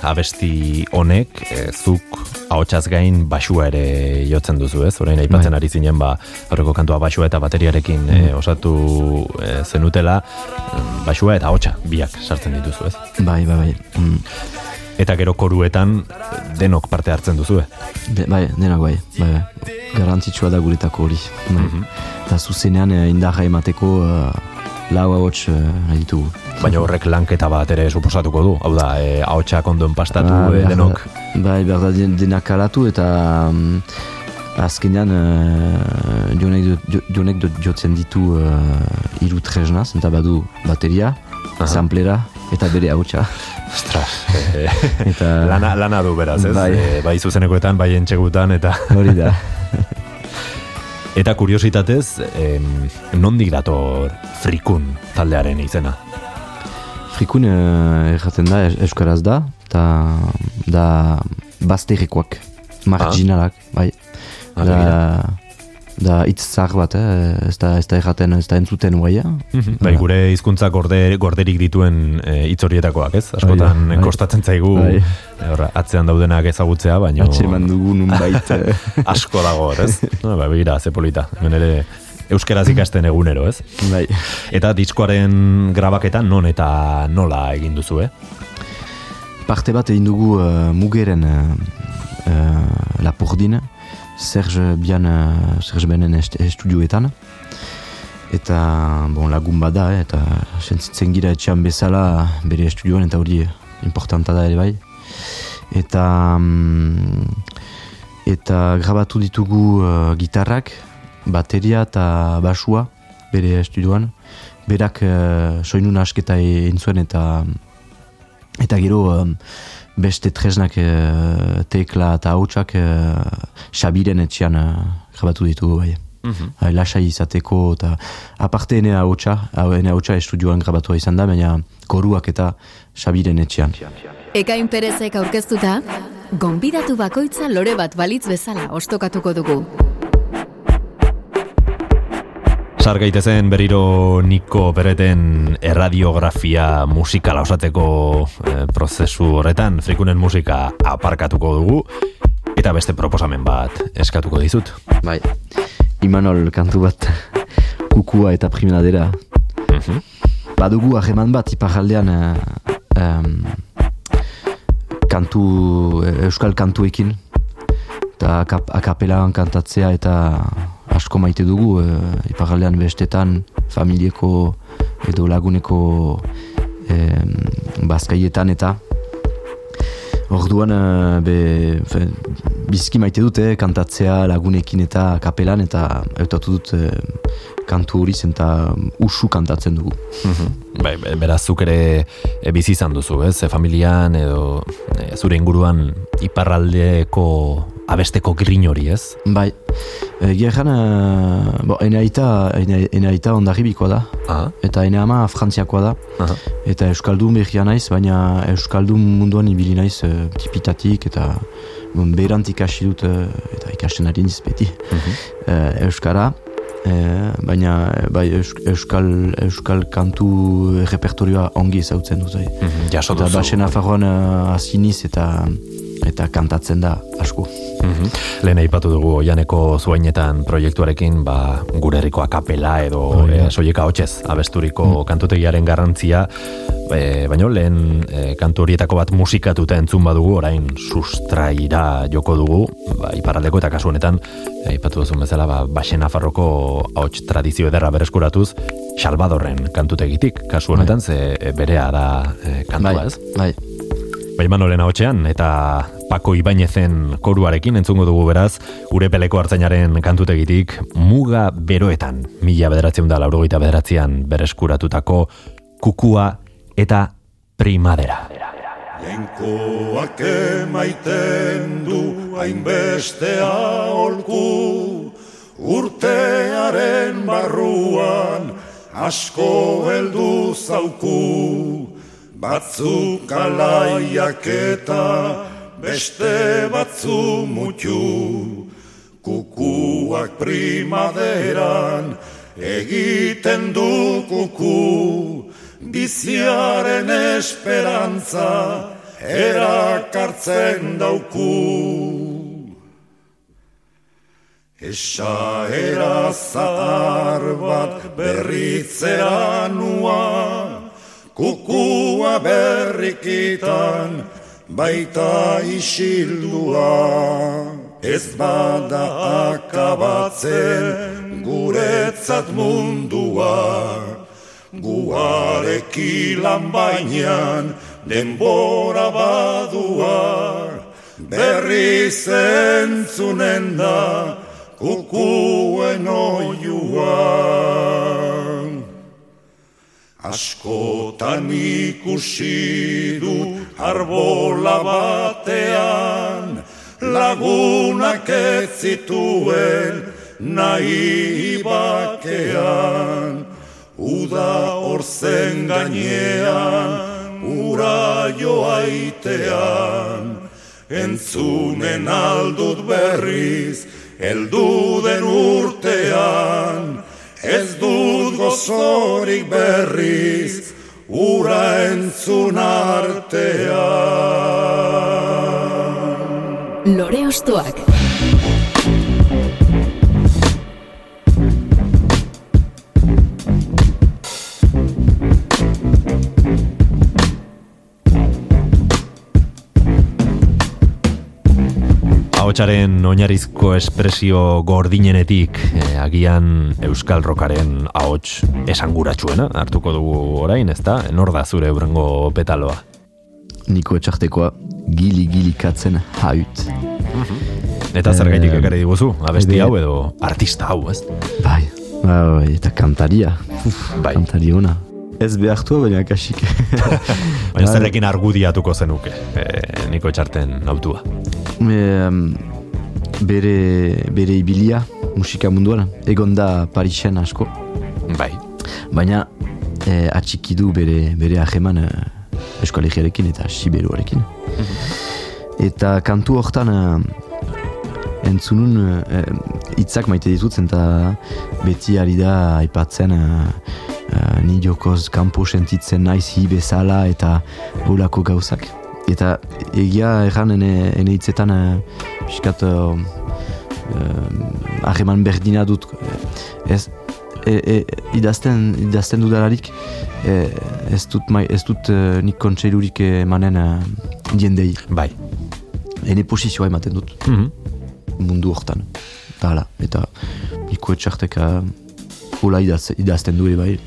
abesti honek, e, zuk ahotsaz gain basua ere jotzen duzu, ez? Orain aipatzen Bai. ari zinen ba aurreko kantua basua eta bateriarekin e, osatu e, zenutela, mm, basua eta ahotsa biak sartzen dituzu, ez? Bai, bai, bai. Mm. Eta gero koruetan denok parte hartzen duzu, Be, bai, denak bai, bai, bai. Garantzitsua da guretako hori. Bai. Eta zuzenean eh, indarra emateko uh, lau ahots uh, nahi ditugu. Baina horrek lanketa bat ere suposatuko du. Hau da, e, ahotsak ondo enpastatu Ah, e, behar da- denok. Bai, behar da den- denak alatu eta um, azkenean uh, jonek, do- jonek jotzen ditu uh, iru tresnaz, eta badu bateria, samplera eta bere ahotsa. Ostras, e, Eta lana, lana du beraz, ez? Bai. E, bai zuzenekoetan, bai entxegutan, eta hori da. eta kuriositatez, em, nondik dator frikun taldearen izena? Frikun uh, erraten da, es- euskaraz da, eta da bazterrekoak, marginalak, bai. Ah, Da. Da hitz zahar bat, eh? ez da, ez da erraten, ez da entzuten guaia. Bai, gure hizkuntza gorde, gorderik dituen e, hitz horietakoak, ez? Askotan Bai, bai. kostatzen zaigu Bai. e, horra, atzean daudenak ezagutzea, baina Atxeman dugu nunbait. eh. asko dago ez? No, ba, begira, ze polita. Hemen ere euskeraz ikasten egunero, ez? bai. Eta diskoaren grabaketan non eta nola egin duzu, eh? parte bat egin dugu uh, mugeren uh, uh, Lapurdin, Serge Bian, uh, Serge Benen est, estudioetan. Eta, bon, lagun bada, eh, eta sentzitzen gira etxean bezala bere estudioan, eta hori importanta da ere bai. Eta, mm, eta grabatu ditugu uh, gitarrak, bateria eta basua bere estudioan. Berak uh, soinu nasketa egin zuen eta eta gero um, beste tresnak uh, tekla eta hautsak uh, Xabiren etxean uh, grabatu ditugu bai. Mm lasai izateko eta aparte ene hautsa, hau ene hautsa estudioan grabatua izan da, baina koruak eta Xabiren etxean. Ekain Perezek aurkeztuta, gonbidatu bakoitza lore bat balitz bezala ostokatuko dugu. Sar gaitezen berriro Niko Bereten erradiografia musikala osatzeko eh, prozesu horretan frikunen musika aparkatuko dugu eta beste proposamen bat eskatuko dizut. Bai, Imanol kantu bat kukua eta primadera. Mhm. Badugu hageman bat iparaldean uh, um, kantu, euskal kantuekin eta akap, akapelan kantatzea eta asko maite dugu uh, iparaldean bestetan familieko edo laguneko um, bazkaietan eta Orduan, uh, be, fe, bizki maite dute kantatzea lagunekin eta kapelan eta eutatu dut eh, kantu hori zen eta usu kantatzen dugu. Bai, be- beraz zuk ere e, bizi izan duzu, ez? E, familian edo e, zure inguruan iparraldeko abesteko grin hori, ez? Bai, e, gerran, uh, bo, ene aita, ene, ene aita ondarribikoa da, Ah, eta ene ama frantziakoa da, aha. eta euskaldun behia naiz, baina euskaldun munduan ibili naiz uh, tipitatik eta bon, berantik ikasi dut uh, eta ikasten ari niz beti Eh, euskara, eh, baina eh, bai, eus, euskal, euskal kantu repertorioa ongi ezautzen dut. Bai. Mhm, Jaso Eta duzu. basen afarroan uh, aziniz eta eta kantatzen da asko. Mhm. Lehen aipatu dugu oianeko zuainetan proiektuarekin ba, gure herriko akapela edo e, soieka hotzez abesturiko kantutegiaren garrantzia. E, baina lehen e, kantu horietako bat musikatuta entzun badugu orain sustraira joko dugu. Ba, iparraldeko eta kasu honetan e, aipatu duzun bezala ba, Baxen Nafarroko ahots tradizio ederra bereskuratuz Salvadorren kantutegitik. Kasu honetan ze e, berea da e, kantua bai, ez? bai. Bai Manolen ahotsean eta Pako Ibainezen koruarekin entzungo dugu beraz, gure peleko hartzainaren kantutegitik muga beroetan, mila bederatzen da laurogeita bederatzean bereskuratutako kukua eta primadera. Jainkoak emaiten du hainbeste aholku Urtearen barruan asko heldu zauku Batzuk alaiak eta beste batzu mutu. Kukuak primaderan egiten du kuku. Biziaren esperantza erakartzen dauku. Esaera zahar bat berritzea nua Kukua berrikitan baita isildua. Ez bada akabatzen guretzat mundua. Guarekilan bainan denbora badua. Berri zentzunen da kukuen oiua Askotan ikusi du arbola batean Lagunak ez zituen nahi bakean. Uda orzen gainean, ura joaitean Entzunen aldut berriz, eldu den urtean Ez dut gozorik berriz, ura entzun artean Lore Ostoak. Ahotsaren oinarrizko espresio gordinenetik eh, agian Euskal Rokaren ahots esanguratsuena hartuko dugu orain, ezta? Nor da zure urrengo petaloa? Niko etxartekoa gili gili katzen haut. Eta zergaitik Eh, ekarri diguzu, abesti hau edo artista hau, ez? Bai, bai, eta kantaria. Uf, Bai. Kantari ona. Ez behartua, baina kasik. Baina Bai. zerrekin argudiatuko zenuke, eh, niko etxarten autua. Em, bere, bere ibilia musika munduan, egon da Parisen asko, Bai, baina e, atxiki du bere, bere aheman e, eskolegiarekin eta siberuarekin. Eta kantu hortan e, entzunun e, hitzak maite ditutzen eta beti ari da aipatzen e, e, ni jokoz kanpo sentitzen naiz hi bezala eta holako gauzak. Eta egia erran ene, ene hitzetan e, pixkat e, eh, harreman berdina dut. Ez, e, e, idazten, idazten dudalarik e, ez dut, mai, ez dut e, nik kontseilurik emanen e, jendei. bai. Ene posizioa ematen dut Mhm. mundu hortan. Eta hala, eta niko etxarteka hola idaz, idazten du bai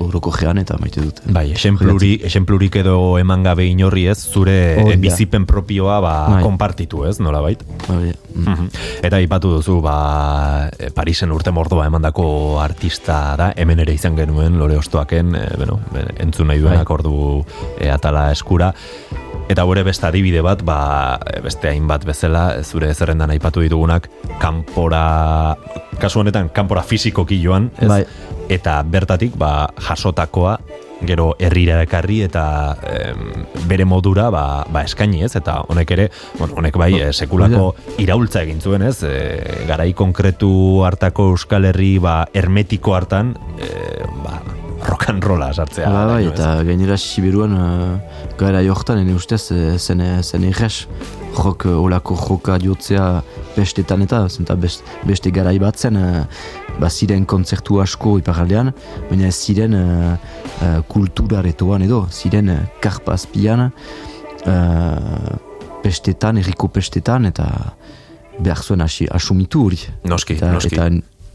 horoko gean eta maite dut. Bai, esenpluri, esenplurik edo eman gabe inorri ez, zure da. bizipen propioa ba, Bai. konpartitu ez, nola bait? Bai, mm. Mhm. Eta ipatu duzu, ba, eh, Parisen urte mordoa emandako artista da, hemen ere izan genuen, lore ostoaken, e, bueno, eh, entzun nahi duenak Bai. ordu e, atala eskura. Eta gure beste adibide bat, ba, eh, beste hainbat bezala, zure zerrendan aipatu ditugunak, kanpora, kasu honetan, kanpora fizikoki joan, ez? Bai. Eta bertatik, ba, jasotakoa, gero herrira ekarri eta em, bere modura ba, ba eskaini ez? Eta honek ere bueno, honek bai eh, sekulako iraultza egin zuen ez? E, garai konkretu hartako Euskal Herri ba hermetiko hartan e, ba, rock and rolla sartzea Bai, bai, eta gainera Siberuan uh, gara jortan, ene ustez, zen, zen erres jok, olako joka jotzea bestetan eta, zenta best, beste garai bat zen, uh, ba ziren kontzertu asko iparaldean, baina ez ziren uh, uh, kulturaretoan edo, ziren uh, karpazpian, uh, pestetan, erriko pestetan, eta behar zuen hasi, asumitu hori. Noski, eta, noski. Eta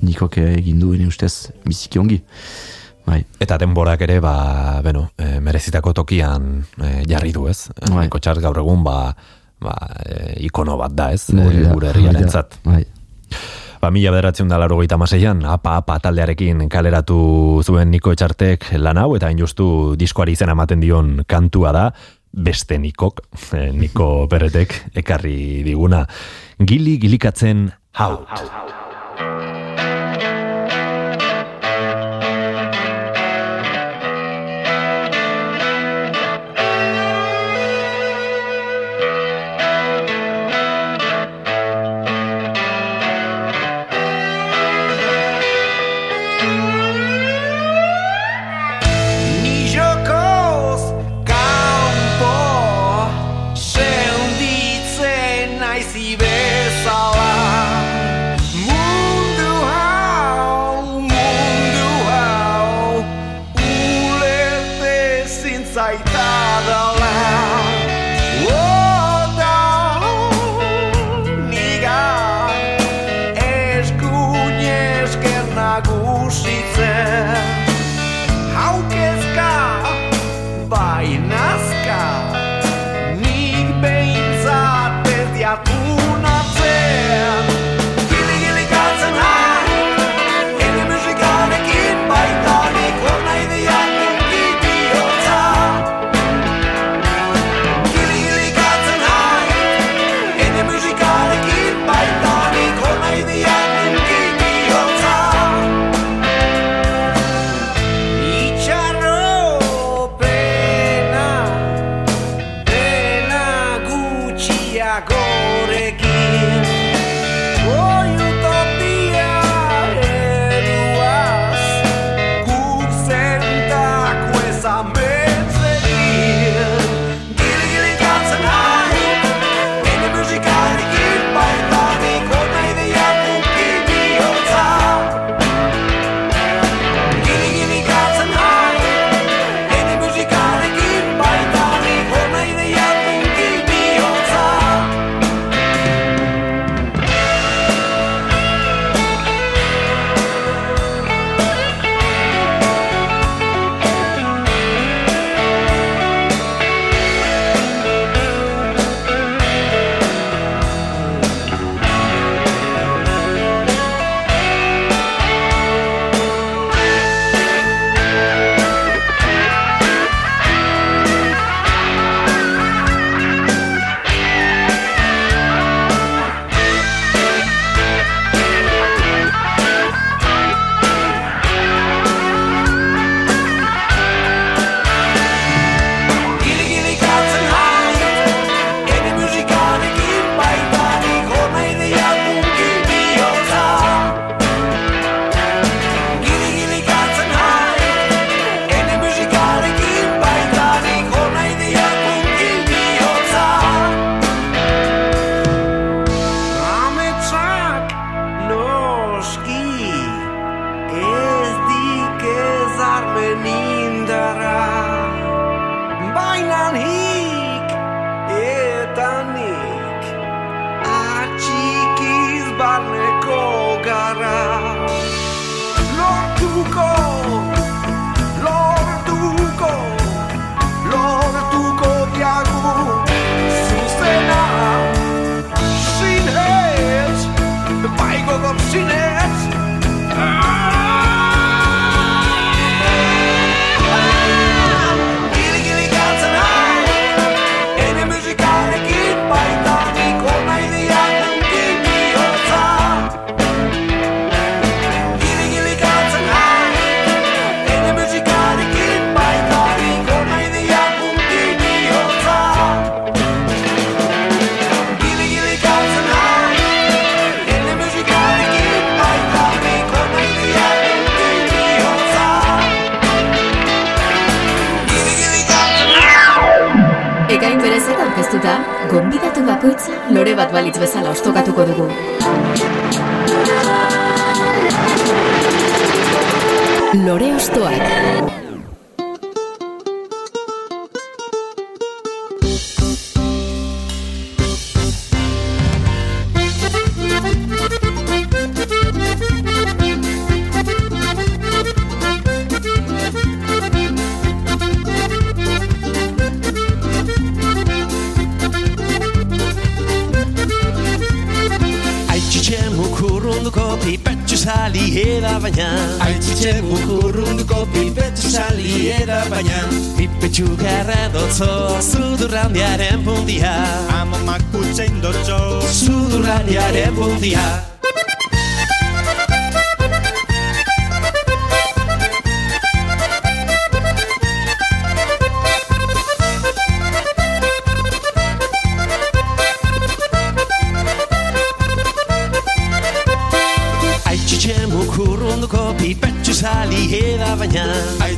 nikok egin du, ene ustez, biziki ongi. Bai. Eta denborak ere, ba, bueno, e, merezitako tokian e, jarri du, ez? Bai. Kotxar gaur egun, ba, ba, e, ikono bat da, ez? Gure hori da, herriarentzat. Bai. Ba, mila bederatzen da laro maseian, apa, apa taldearekin kaleratu zuen Niko Etxartek lan hau, eta hain justu diskoari izena ematen dion kantua da, beste Nikok, eh, Niko Perretek, ekarri diguna. Gili gilikatzen haut. Ni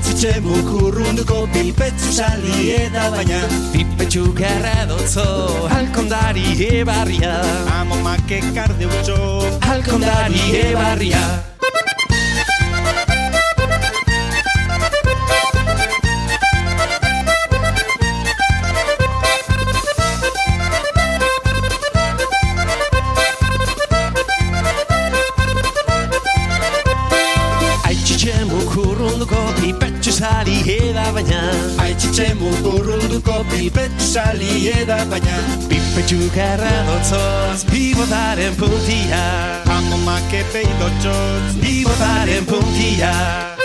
Aitzitxe mukurrunduko pipetzu sali eda baina. Pipetxu garra dotzo Alkondari ebarria. Amo make karde utxo Alkondari ebarria garra dotzoz Bibotaren puntia. Pei dotxoz Bibotaren puntia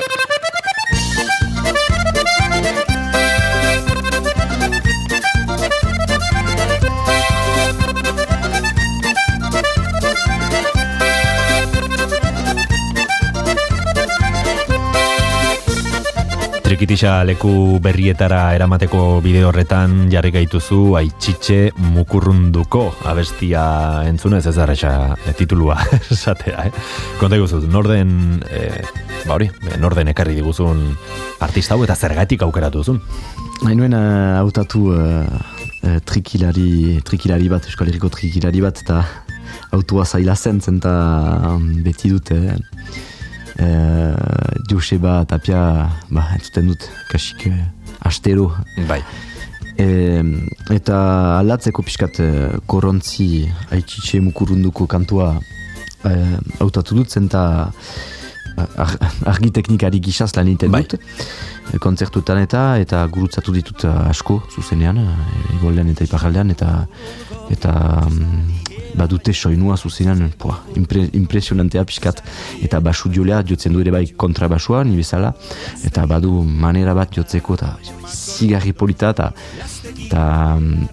Trikitisa leku berrietara eramateko bideo horretan jarri gaituzu aitzitxe mukurrunduko abestia entzunez ez arresa e, titulua esatea, eh? Konta iguzu, norden, e, ba hori, norden ekarri diguzun artista hau eta zergatik aukeratu duzun. Hainuen hautatu uh, uh, trikilari, trikilari bat, Euskal Herriko trikilari bat, eta autua zaila zen, zenta um, beti dute uh, Joseba Tapia, ba, entzuten dut, kasik uh, astero. Bai. E, eta alatzeko pixkat uh, korontzi aitzitxe mukurunduko kantua uh, hautatu dut, zenta ar, argi teknikari gisaz lan egiten Bai. dut e, kontzertuetan eta eta gurutzatu ditut asko zuzenean uh, igoldean eta iparaldean eta eta um, badute soinua zuzenean poa, impre, impresionantea pixkat. Eta basu jolea jotzen du ere bai kontrabasua ni bezala. Eta badu manera bat jotzeko eta zigarri polita eta eta um,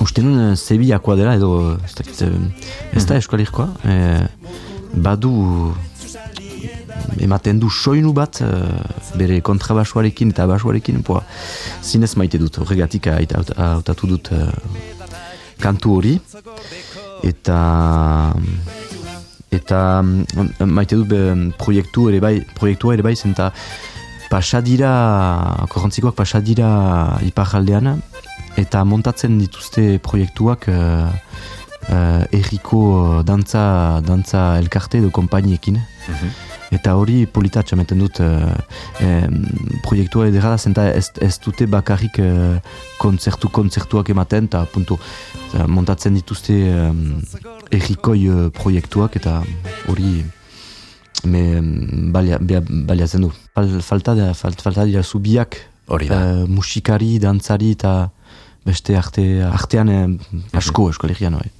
uste nuen Sevillakoa dela edo ez eh, ez da Euskal Herrikoa eh, badu ematen du soinu bat eh, bere kontrabasuarekin eta basuarekin poa, zinez maite dut. Horregatik hautatu dut eh, kantu hori eta eta mm, maite dut be, proiektu ere bai proiektua ere bai zenta pasadira korrontzikoak pasadira iparaldean eta montatzen dituzte proiektuak uh, uh, erriko dantza, dantza elkarte edo kompainiekin eta hori polita txameten dut uh, em, proiektua edera da zenta ez, ez dute bakarrik uh, kontzertu kontzertuak ematen eta punto Eta montatzen dituzte um, errikoi uh, proiektuak eta hori me balia, baliatzen du Fal, falta, da, falt, falta dira zubiak Hori da. eh, musikari, dantzari eta beste arte, artean eh, asko Euskal Herrian bai.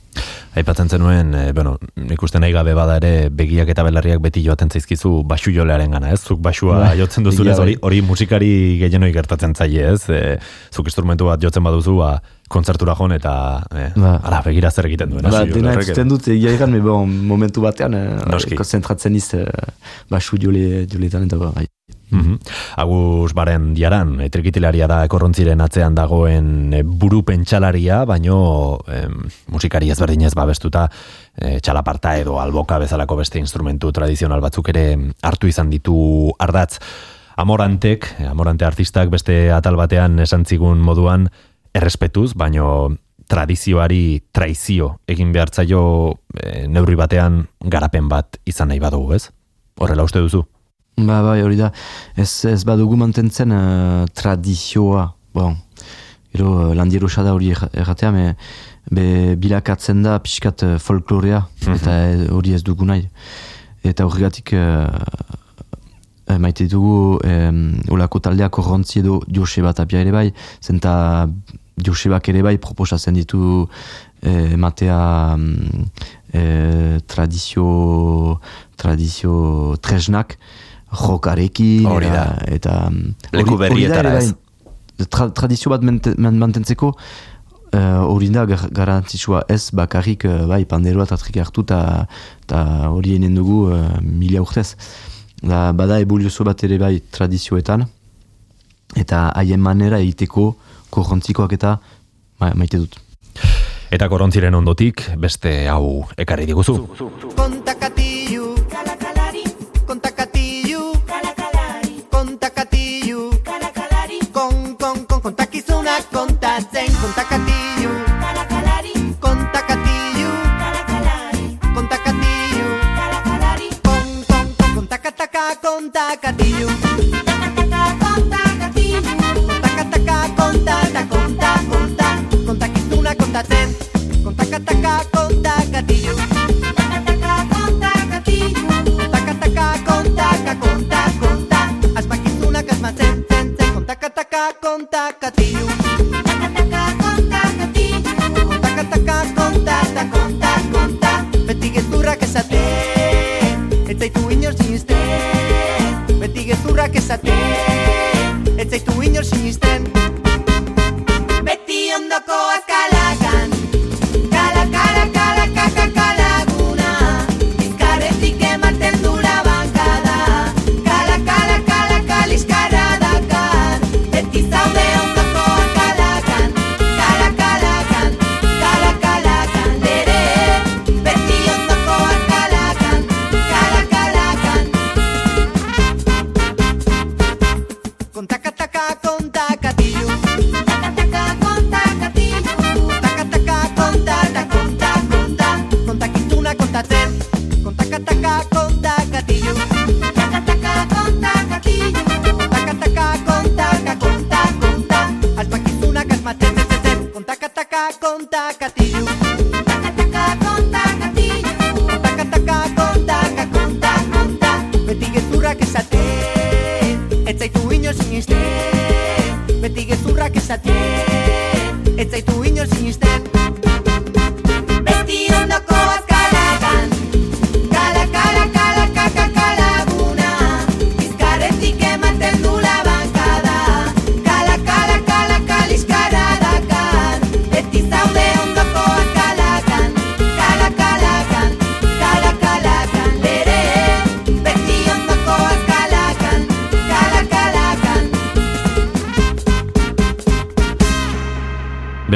Aipatzen zenuen, e, bueno, ikusten nahi gabe bada ere begiak eta belarriak beti joaten zaizkizu basu jolearen gana, ez? Zuk basua Bai, jotzen duzunez hori, hori musikari gehienoi gertatzen zaie, ez? E, zuk instrumentu bat jotzen baduzu, ba, kontzertura joan eta e, Ba. ala, begira zer egiten duen. Ba, dena entzuten dut egia egan, bon, momentu batean Noski. konzentratzen iz eh, basu jole, joletan eta bai. Mhm. Agus baren diaran, e, trikitilaria da korrontziren atzean dagoen e, buru pentsalaria, baino em, musikari ezberdinez babestuta e, txalaparta edo alboka bezalako beste instrumentu tradizional batzuk ere hartu izan ditu ardatz. Amorantek, Amorante artistak beste atal batean esan zigun moduan errespetuz, baino tradizioari traizio egin behartzaio e, neurri batean garapen bat izan nahi badugu, ez? Horrela uste duzu? Ba, bai, hori da. Ez, ez badugu mantentzen uh, tradizioa. Bon, gero uh, landiero da hori erra- erratea, me, be, bilakatzen da pixkat uh, folklorea, eta eh, hori ez dugu nahi. Eta horregatik eh, maite dugu um, olako taldeak korrontzi edo Joseba Tapia ere bai, zenta Josebak ere bai proposatzen ditu eh, ematea mm, eh, tradizio tradizio tresnak jokarekin eta, eta mm, Leku berrietara ez. bai, tra, tradizio bat mantentzeko eh, hori da gar, garantzitsua. Ez bakarrik eh, bai panderoa eta trik hartu eta hori enen dugu eh, mila urtez. Da, bada eboluzio bat ere bai tradizioetan. Eta haien manera egiteko korrontzikoak eta ma, maite dut. Eta korontziren ondotik beste hau ekarri diguzu. Conta kontakataka Conta Catillu, Conta Catillu, Kontakataka konta ta konta konta kontakizuna kontatzen kontakataka konta Catillu. Kontakataka kontaka konta konta Asmakizunak asmatzen zen zen Kontakataka kontakatilu Kontakataka kontata konta konta Beti gezurrak esaten Ez zaitu Ez Tacati.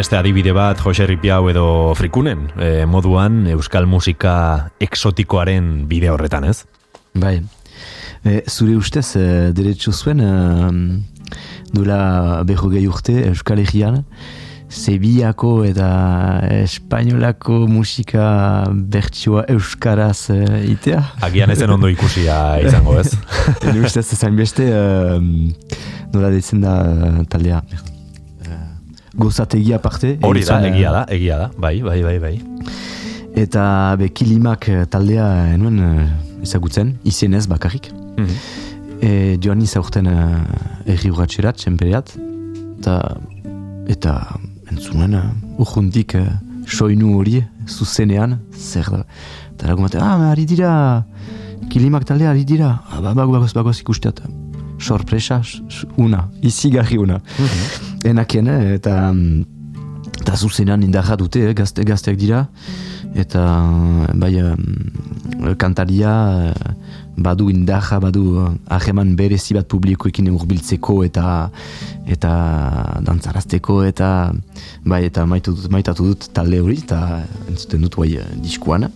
Beste adibide bat Jose Ripiau edo Frikunen e, moduan euskal musika exotikoaren bide horretan, ez? Bai. E, zure ustez, e, derecho zuen, e, duela berrogei urte Euskal Herrian, Sevillako eta Espainolako musika bertsioa Euskaraz e, itea. Agian ezen ondo ikusia izango, ez? Nire ustez ezain beste, e, nola ditzen da taldea. E, Gozategia aparte. Hori da, egia da, egia da, bai, bai, bai, bai. Eta be kilimak eh, taldea enuen eh, ezagutzen, izenez bakarrik. Mhm. E, joan izaurten uh, erri urratxerat, txempereat, eta, eta entzunen uh, urjundik uh, soinu hori zuzenean, zer da. Eta lagun batean, ah, ari dira, kilimak taldea ari dira, ah, ba, bago, bagoz, bagoz ikusteat. Sorpresa, una, izigarri una. Enakien, eh, eta mm, eta zuzenean indarra dute, eh, gazte, gazteak dira, eta bai em, kantaria eh, badu indarra, badu eh, hageman berezi bat publikoekin urbiltzeko eta eta dantzarazteko eta bai eta maitu dut, maitatu dut talde hori eta entzuten dut bai eh, diskuan.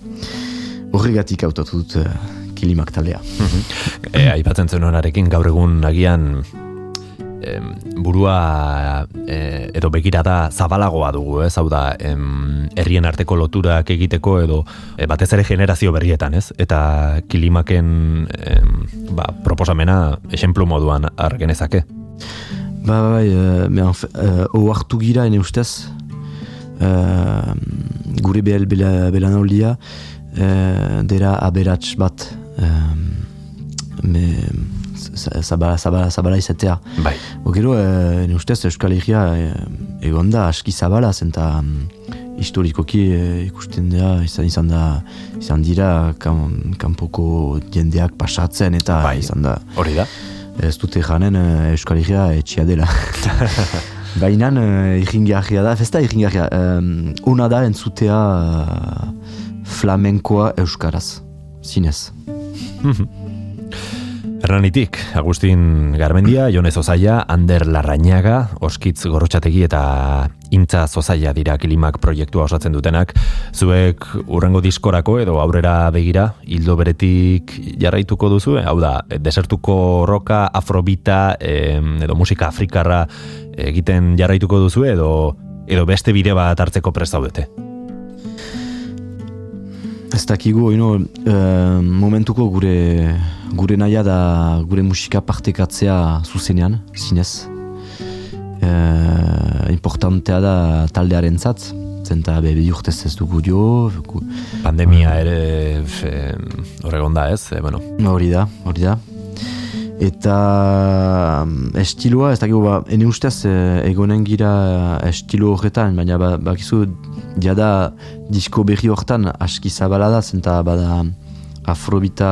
Horregatik hautatu dut eh, kilimak taldea. E, aipatzen zen honarekin gaur egun agian em, burua e, edo begirada zabalagoa dugu, ez? Hau da, em, herrien arteko loturak egiteko edo e, batez ere generazio berrietan, ez? Eta kilimaken em, ba, proposamena esenplu moduan argenezake. Ba, ba, uh, me enf- uh, ohartu gira ene ustez, uh, gure behel bela, belanaulia, uh, dera aberats bat, um, me, zabala, zabala, zabala izatea. Bai. Bo gero, uh, ene ustez, Euskal Herria uh, egon da aski zabala, zenta um, historikoki uh, ikusten da, izan, izan da, izan dira kan, kanpoko jendeak pasatzen eta Bai. izan da. Hori da. Ez dute janen Euskal Herria etxia dela. Baina uh, irringarria da, da irringarria, um, ona da entzutea flamenkoa euskaraz, zinez. Hernanitik, Agustin Garmendia, Jonez Osaia, Ander Larrañaga, Oskitz Gorrotxategi eta Intza Zozaia dira kilimak proiektua osatzen dutenak. Zuek urrengo diskorako edo aurrera begira, hildo beretik jarraituko duzu, hau da, desertuko roka, afrobita, em, edo musika afrikarra egiten jarraituko duzu edo edo beste bide bat hartzeko prest zaudete. Ez dakigu, know, uh, momentuko gure, gure naia da gure musika partekatzea zuzenean, zinez. Uh, importantea da taldearen zat, zenta be, bi urtez ez dugu dio, gu- Pandemia ere horregon da ez, e, bueno, Hori da, hori da. Eta mm, estiloa, ez dakigu, ba, ene ustez eh, egonen gira estilo horretan, baina ba, bakizu, jada disko berri hortan aski zabala da, zenta bada afrobita,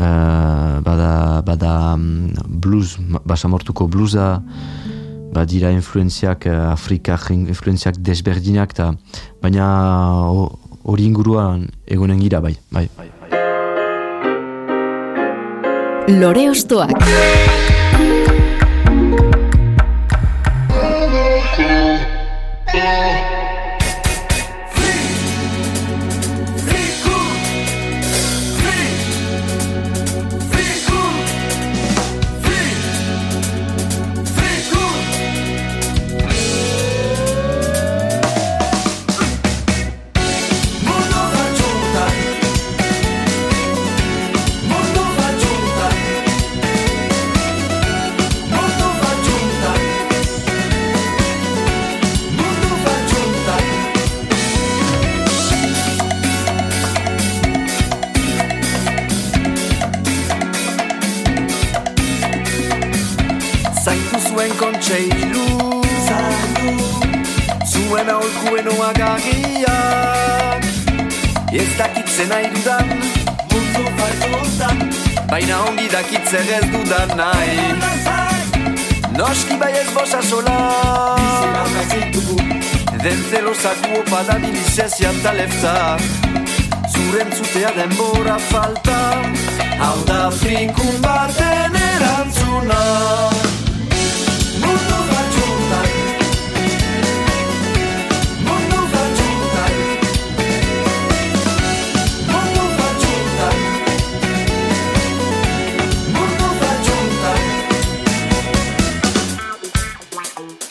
eh, bada, bada mm, blues, basamortuko bluesa, badira influenziak, eh, Afrika influenziak desberdinak, ta, baina ho- hori inguruan egonen gira, bai, bai. Lore Ostoak. Zuen kontseilu Zuen aholkuen oagagiak Ez dakitzen nahi dudan. Mundu faltutan Baina ongi dakitzer ez dudan nahi. Noski bai ez bosa sola. Den zelosaku opa da bilizezia eta lefta. Zuren zutea denbora falta. Hau da frikun baten erantzuna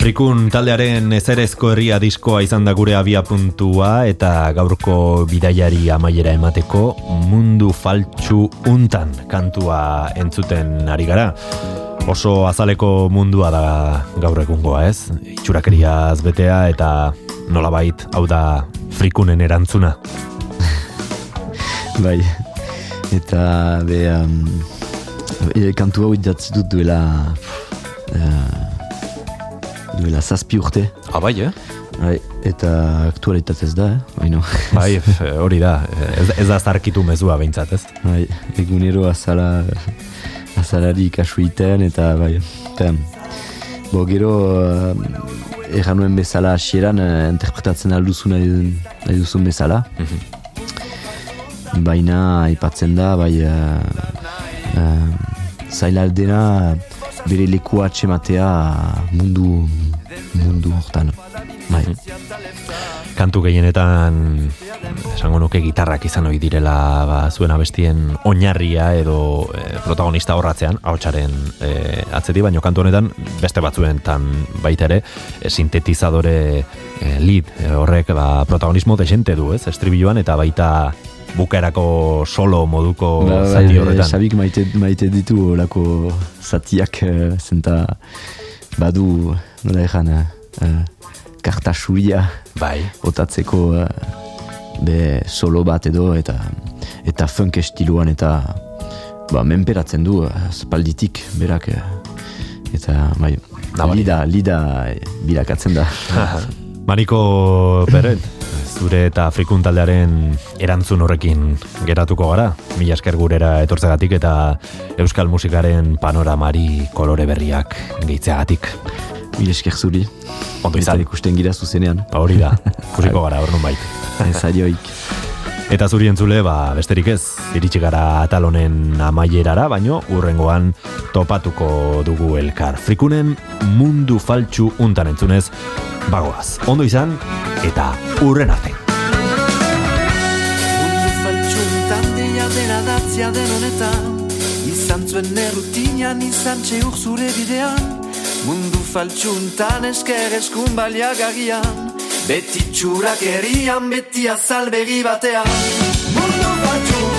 Frikun taldearen ezerezko herria diskoa izan da gure abia puntua eta gaurko bidaiari amaiera emateko mundu faltsu untan kantua entzuten ari gara. Oso azaleko mundua da gaur egungoa ez? Itxurakeriaz betea eta nolabait hau da frikunen erantzuna. Bai, eta be, um, e, kantu hau idatzi dut duela uh, duela zazpi urte. Ah, bai, eh? Bai, eta aktualitatez da, eh? Baino. Bai, hori da, ez, ez da zarkitu mezua behintzat, ez? Bai, egunero azala, azalari kasu iten, eta bai, eta, bo gero, uh, erran nuen bezala hasieran, uh, interpretatzen alduzu nahi, nahi duzun bezala. Baina, aipatzen da, bai, uh, uh, zailaldena bere lekua atxematea mundu, mundu hortan. Bai. Kantu gehienetan esango nuke gitarrak izan ohi direla ba, zuen abestien oinarria edo e, protagonista horratzean, ahotsaren e, atzeti, baino kantu honetan beste batzuen tan baita ere, e, sintetizadore e, lead e, horrek ba, protagonismo desente du, ez, estribiluan eta baita bukaerako solo moduko Ba, bai, zati horretan. Xabik maite, maite ditu olako zatiak eh, zenta badu nola egan eh, kartasuria bai. otatzeko eh, be solo bat edo eta eta funk estiluan eta ba, menperatzen du eh, spalditik berak eh, eta bai, Nabari. lida, lida bilakatzen da Mariko Peret, zure eta frikun taldearen erantzun horrekin geratuko gara. Mila esker gurera etortzegatik eta euskal musikaren panoramari kolore berriak gehitzeagatik. Mil esker zuri Ondo izan, ikusten gira zuzenean hori da, kusiko gara, hor bait. ez arioik Eta zuri entzule, ba, besterik ez, iritsi gara atal honen amaierara, baino urrengoan topatuko dugu elkar. Frikunen mundu faltsu untan entzunez, bagoaz. Ondo izan, eta urren arte. Mundu faltxuntan deia dela datzia den honetan Izan zuen errutinan izan txeur zure bidean Mundu faltxuntan esker eskun baliagagian Beti txurak erian, beti azal begi batean. Mundu faltxuntan